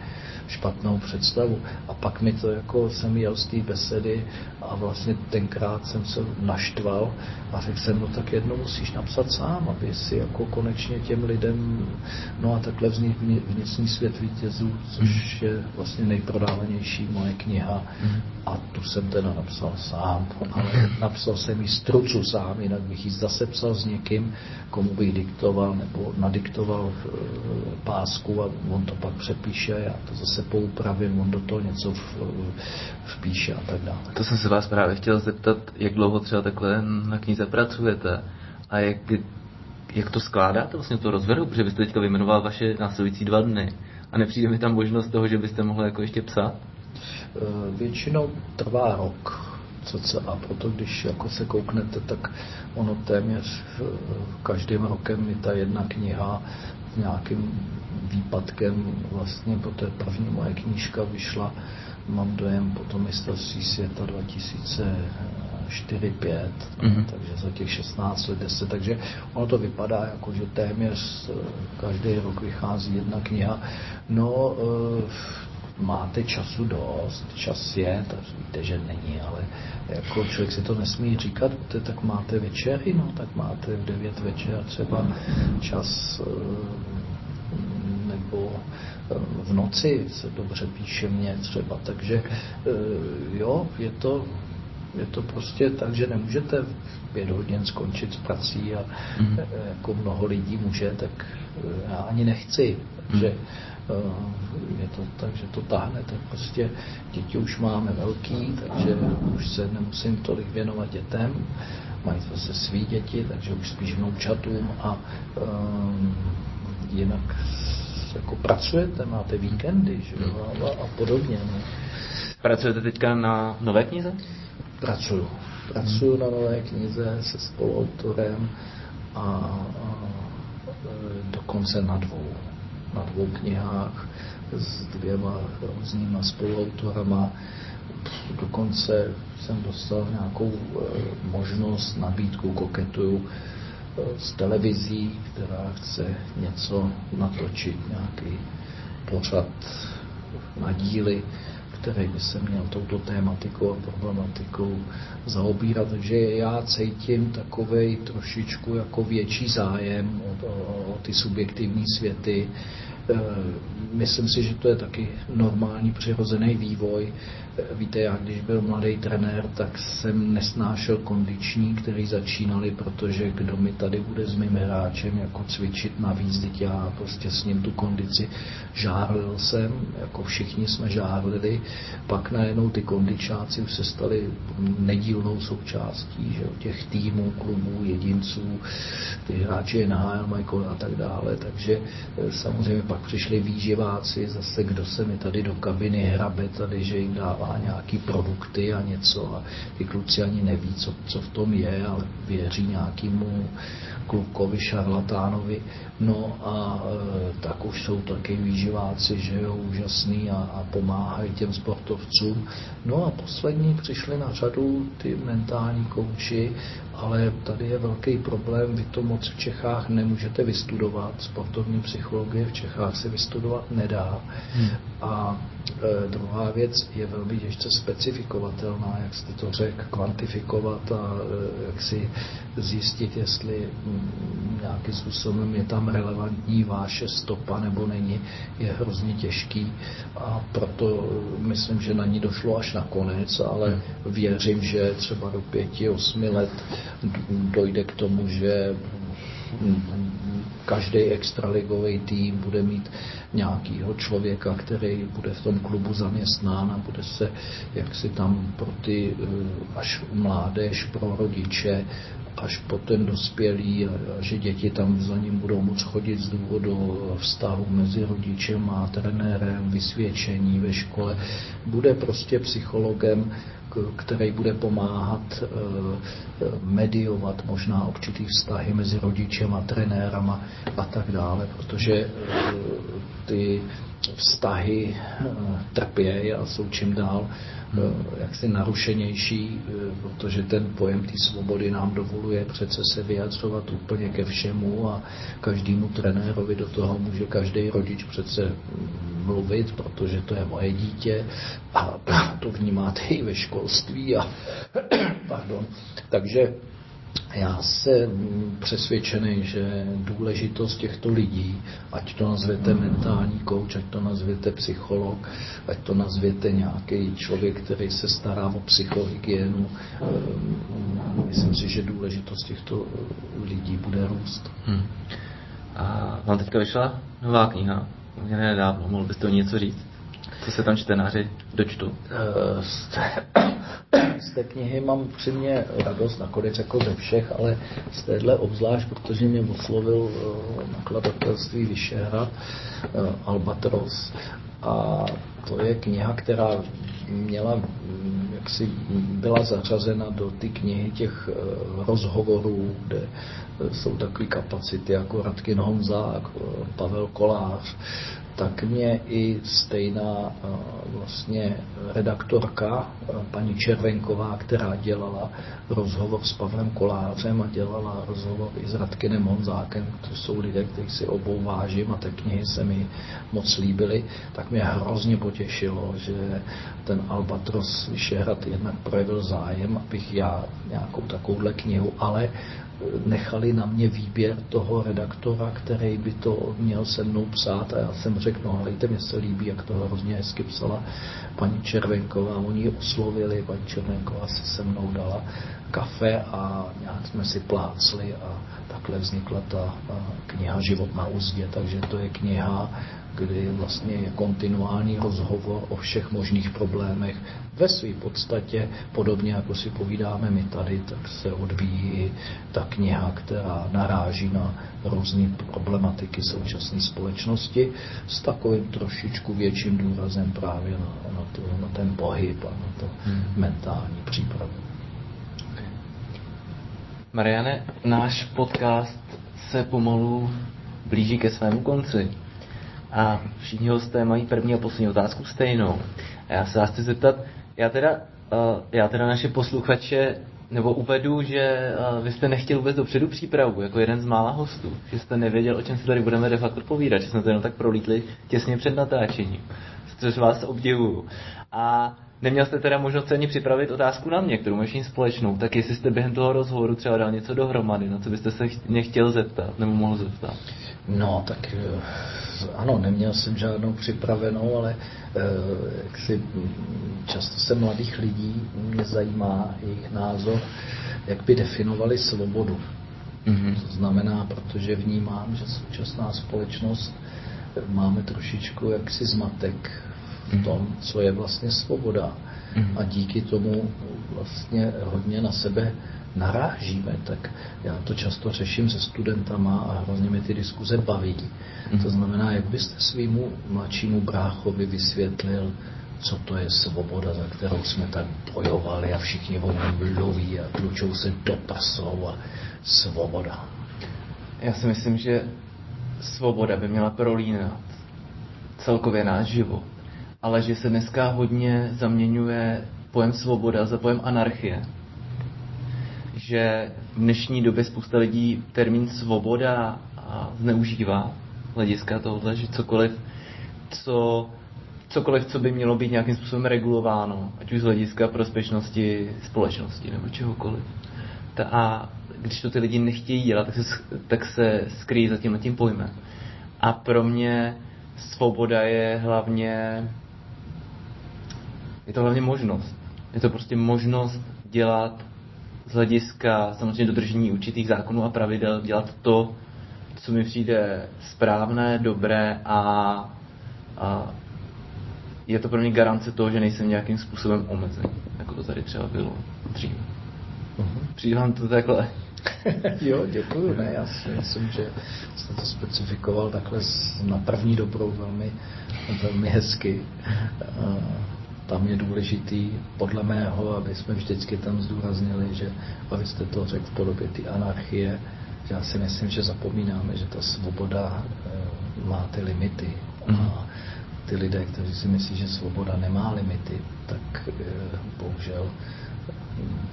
špatnou představu. A pak mi to jako jsem jel z té besedy a vlastně tenkrát jsem se naštval a řekl jsem, no tak jedno musíš napsat sám, aby si jako konečně těm lidem, no a takhle vznik vnitřní svět vítězů, což je vlastně nejprodávanější moje kniha. A tu jsem teda napsal sám, ale napsal jsem ji strucu sám, jinak bych ji zase psal s někým, komu bych diktoval nebo nadiktoval eh, pásku a on to pak přepíše, já to zase poupravím, on do toho něco vpíše a tak dále. To jsem se vás právě chtěl zeptat, jak dlouho třeba takhle na knize pracujete a jak, jak to skládáte vlastně to rozvrhu, protože byste teďka vyjmenoval vaše následující dva dny. A nepřijde mi tam možnost toho, že byste mohli jako ještě psát? Eh, většinou trvá rok, co a proto když jako se kouknete, tak ono téměř eh, každým rokem mi ta jedna kniha s nějakým výpadkem vlastně, protože první moje knížka vyšla, mám dojem potom mistrovství světa 2004 5 mm-hmm. takže za těch 16 let 10, takže ono to vypadá jako, že téměř eh, každý rok vychází jedna kniha. No, máte času dost, čas je, tak víte, že není, ale jako člověk si to nesmí říkat, protože tak máte večery, no, tak máte v 9 večer třeba čas eh, nebo eh, v noci se dobře píše mě třeba, takže eh, jo, je to, je to prostě tak, že nemůžete v pět hodin skončit s prací a mm. jako mnoho lidí může, tak já ani nechci. Takže mm je to tak, že to táhne, tak prostě děti už máme velký, takže už se nemusím tolik věnovat dětem, mají zase svý děti, takže už spíš vnoučatům a um, jinak jako pracujete, máte víkendy že jo, a, a podobně. Ne? Pracujete teďka na nové knize? Pracuju. Pracuju hmm. na nové knize se spoluautorem a, a e, dokonce na dvou na dvou knihách s dvěma různýma spoluautorama. Dokonce jsem dostal nějakou eh, možnost, nabídku, koketuju eh, s televizí, která chce něco natočit, nějaký pořad na díly, který by se měl touto tématikou a problematikou zaobírat. Takže já cítím takovej trošičku jako větší zájem o, o, o ty subjektivní světy, Eh, myslím si, že to je taky normální přirozený vývoj. Víte, já když byl mladý trenér, tak jsem nesnášel kondiční, který začínali, protože kdo mi tady bude s mým hráčem jako cvičit navíc, teď já prostě s ním tu kondici žárlil jsem, jako všichni jsme žárlili, pak najednou ty kondičáci už se stali nedílnou součástí že, těch týmů, klubů, jedinců, ty hráči nahájel Michael a tak dále, takže eh, samozřejmě pak pak přišli výživáci, zase kdo se mi tady do kabiny hrabe tady, že jim dává nějaký produkty a něco a ty kluci ani neví, co, co v tom je, ale věří nějakému klukovi, šarlatánovi. No a e, tak už jsou taky výživáci, že jo, úžasný a, a pomáhají těm sportovcům. No a poslední přišli na řadu ty mentální kouči, ale tady je velký problém, vy to moc v Čechách nemůžete vystudovat, sportovní psychologie v Čechách se vystudovat nedá. Hmm. A e, druhá věc je velmi těžce specifikovatelná, jak jste to řekl, kvantifikovat a e, jak si zjistit, jestli m, nějakým způsobem je tam relevantní váše stopa nebo není, je hrozně těžký a proto myslím, že na ní došlo až na konec, ale hmm. věřím, že třeba do pěti, osmi let dojde k tomu, že každý extraligový tým bude mít nějakýho člověka, který bude v tom klubu zaměstnán a bude se jaksi tam pro ty eh, až mládež, pro rodiče, až po ten dospělý a, a že děti tam za ním budou moct chodit z důvodu vztahu mezi rodičem a trenérem, vysvědčení ve škole. Bude prostě psychologem, který bude pomáhat eh, mediovat možná určitý vztahy mezi rodičem a trenérama a tak dále, protože eh, ty vztahy trpějí a jsou čím dál jaksi narušenější, protože ten pojem té svobody nám dovoluje přece se vyjadřovat úplně ke všemu a každému trenérovi do toho může každý rodič přece mluvit, protože to je moje dítě a to vnímáte i ve školství. A, pardon. Takže já jsem přesvědčený, že důležitost těchto lidí, ať to nazvěte mentální kouč, ať to nazvěte psycholog, ať to nazvěte nějaký člověk, který se stará o psychohygienu, ehm, myslím si, že důležitost těchto lidí bude růst. Hmm. A vám teďka vyšla nová kniha, poměrně nedávno, mohl byste o něco říct? Co se tam čtenáři dočtu? Eh, z té, z té knihy mám přímě radost, nakonec jako ze všech, ale z téhle obzvlášť, protože mě oslovil eh, nakladatelství Vyšehrad, eh, Albatros. A to je kniha, která měla, mm, jak si byla zařazena do ty knihy těch rozhovorů, kde jsou takové kapacity jako Radkin Honzák, Pavel Kolář, tak mě i stejná eh, vlastně redaktorka, eh, paní Červenková, která dělala rozhovor s Pavlem Kolářem a dělala rozhovor i s Radkinem Honzákem, to jsou lidé, kteří si obou vážím a ty knihy se mi moc líbily, tak mě hrozně potěšilo, že ten Albatros Vyšehrad jednak projevil zájem, abych já nějakou takovouhle knihu, ale nechali na mě výběr toho redaktora, který by to měl se mnou psát a já jsem řekl, no hejte, mě se líbí, jak to hrozně hezky psala paní Červenková. Oni ji oslovili, paní Červenková se se mnou dala kafe a nějak jsme si plácli a takhle vznikla ta kniha Život na úzdě, takže to je kniha, kdy vlastně je kontinuální rozhovor o všech možných problémech. Ve své podstatě, podobně jako si povídáme my tady, tak se odvíjí i ta kniha, která naráží na různé problematiky současné společnosti s takovým trošičku větším důrazem právě na, na, to, na ten pohyb a na to hmm. mentální přípravu. Mariane, náš podcast se pomalu blíží ke svému konci. A všichni hosté mají první a poslední otázku stejnou. A já se vás chci zeptat, já teda, uh, já teda naše posluchače nebo uvedu, že uh, vy jste nechtěl vůbec dopředu přípravu, jako jeden z mála hostů. Že jste nevěděl, o čem se tady budeme de facto povídat, že jsme to jenom tak prolítli těsně před natáčením. Což vás obdivuju. A Neměl jste teda možnost ani připravit otázku na mě, kterou máš společnou, tak jestli jste během toho rozhovoru třeba dal něco dohromady, na co byste se mě chtěl zeptat, nebo mohl zeptat? No, tak eh, ano, neměl jsem žádnou připravenou, ale eh, jak si často se mladých lidí mě zajímá jejich názor, jak by definovali svobodu. Mm-hmm. To znamená, protože vnímám, že současná společnost máme trošičku jaksi zmatek v tom, co je vlastně svoboda. mm. a díky tomu vlastně hodně na sebe narážíme, tak já to často řeším se studentama a hrozně mi ty diskuze baví. Mm. To znamená, jak byste svýmu mladšímu bráchovi vysvětlil, co to je svoboda, za kterou jsme tak bojovali a všichni o ní mluví a tlučou se do prsou a svoboda. Já si myslím, že svoboda by měla prolínat celkově náš život, ale že se dneska hodně zaměňuje pojem svoboda za pojem anarchie. Že v dnešní době spousta lidí termín svoboda zneužívá hlediska tohohle, že cokoliv, co cokoliv, co by mělo být nějakým způsobem regulováno, ať už z hlediska prospěšnosti společnosti nebo čehokoliv. Ta, a když to ty lidi nechtějí dělat, tak se, tak se skryjí za tím tím pojmem. A pro mě svoboda je hlavně je to hlavně možnost. Je to prostě možnost dělat z hlediska samozřejmě dodržení určitých zákonů a pravidel, dělat to, co mi přijde správné, dobré a, a je to pro mě garance toho, že nejsem nějakým způsobem omezený, jako to tady třeba bylo dřív. Uh-huh. Přijde vám to takhle? jo, děkuji. Ne, já si myslím, že jste to specifikoval takhle na první dobrou velmi, velmi hezky. Tam je důležitý, podle mého, aby jsme vždycky tam zdůraznili, že abyste to řekl v podobě ty anarchie, že já si myslím, že zapomínáme, že ta svoboda e, má ty limity. A mhm ty lidé, kteří si myslí, že svoboda nemá limity, tak eh, bohužel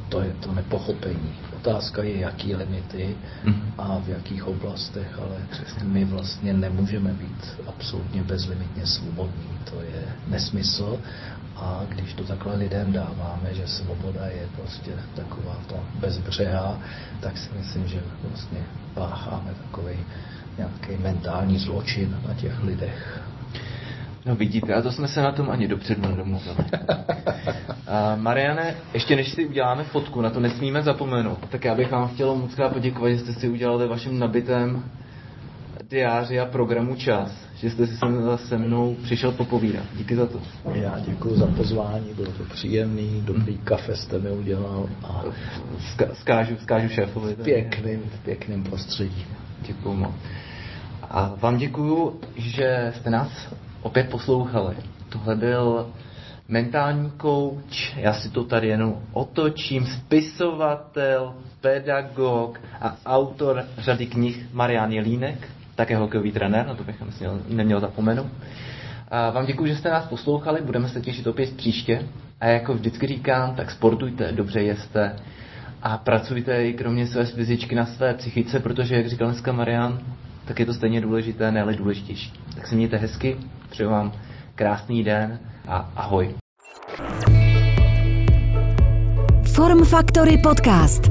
to je to nepochopení. Otázka je, jaký limity mhm. a v jakých oblastech, ale my vlastně nemůžeme být absolutně bezlimitně svobodní. To je nesmysl a když to takhle lidem dáváme, že svoboda je prostě taková to bezbřehá, tak si myslím, že vlastně pácháme takový nějaký mentální zločin na těch lidech. No vidíte, a to jsme se na tom ani dopředu nedomluvili. A Mariane, ještě než si uděláme fotku, na to nesmíme zapomenout, tak já bych vám chtěl moc krát poděkovat, že jste si udělali vaším nabitém diáři a programu čas, že jste si sem, se mnou přišel popovídat. Díky za to. Já děkuji za pozvání, bylo to příjemný, dobrý hmm. kafe jste mi udělal. A Ska, skážu, skážu šéfovi. V pěkným, v pěkným prostředí. Děkuji moc. A vám děkuju, že jste nás opět poslouchali. Tohle byl mentální coach, já si to tady jenom otočím, spisovatel, pedagog a autor řady knih Marian Jelínek, také hokejový trenér, na to bych neměl, neměl zapomenout. A vám děkuji, že jste nás poslouchali, budeme se těšit opět příště. A jako vždycky říkám, tak sportujte, dobře jeste a pracujte i kromě své fyzičky na své psychice, protože, jak říkal dneska Marian, tak je to stejně důležité, ne důležitější. Tak se mějte hezky, přeju vám krásný den a ahoj. Form Factory Podcast.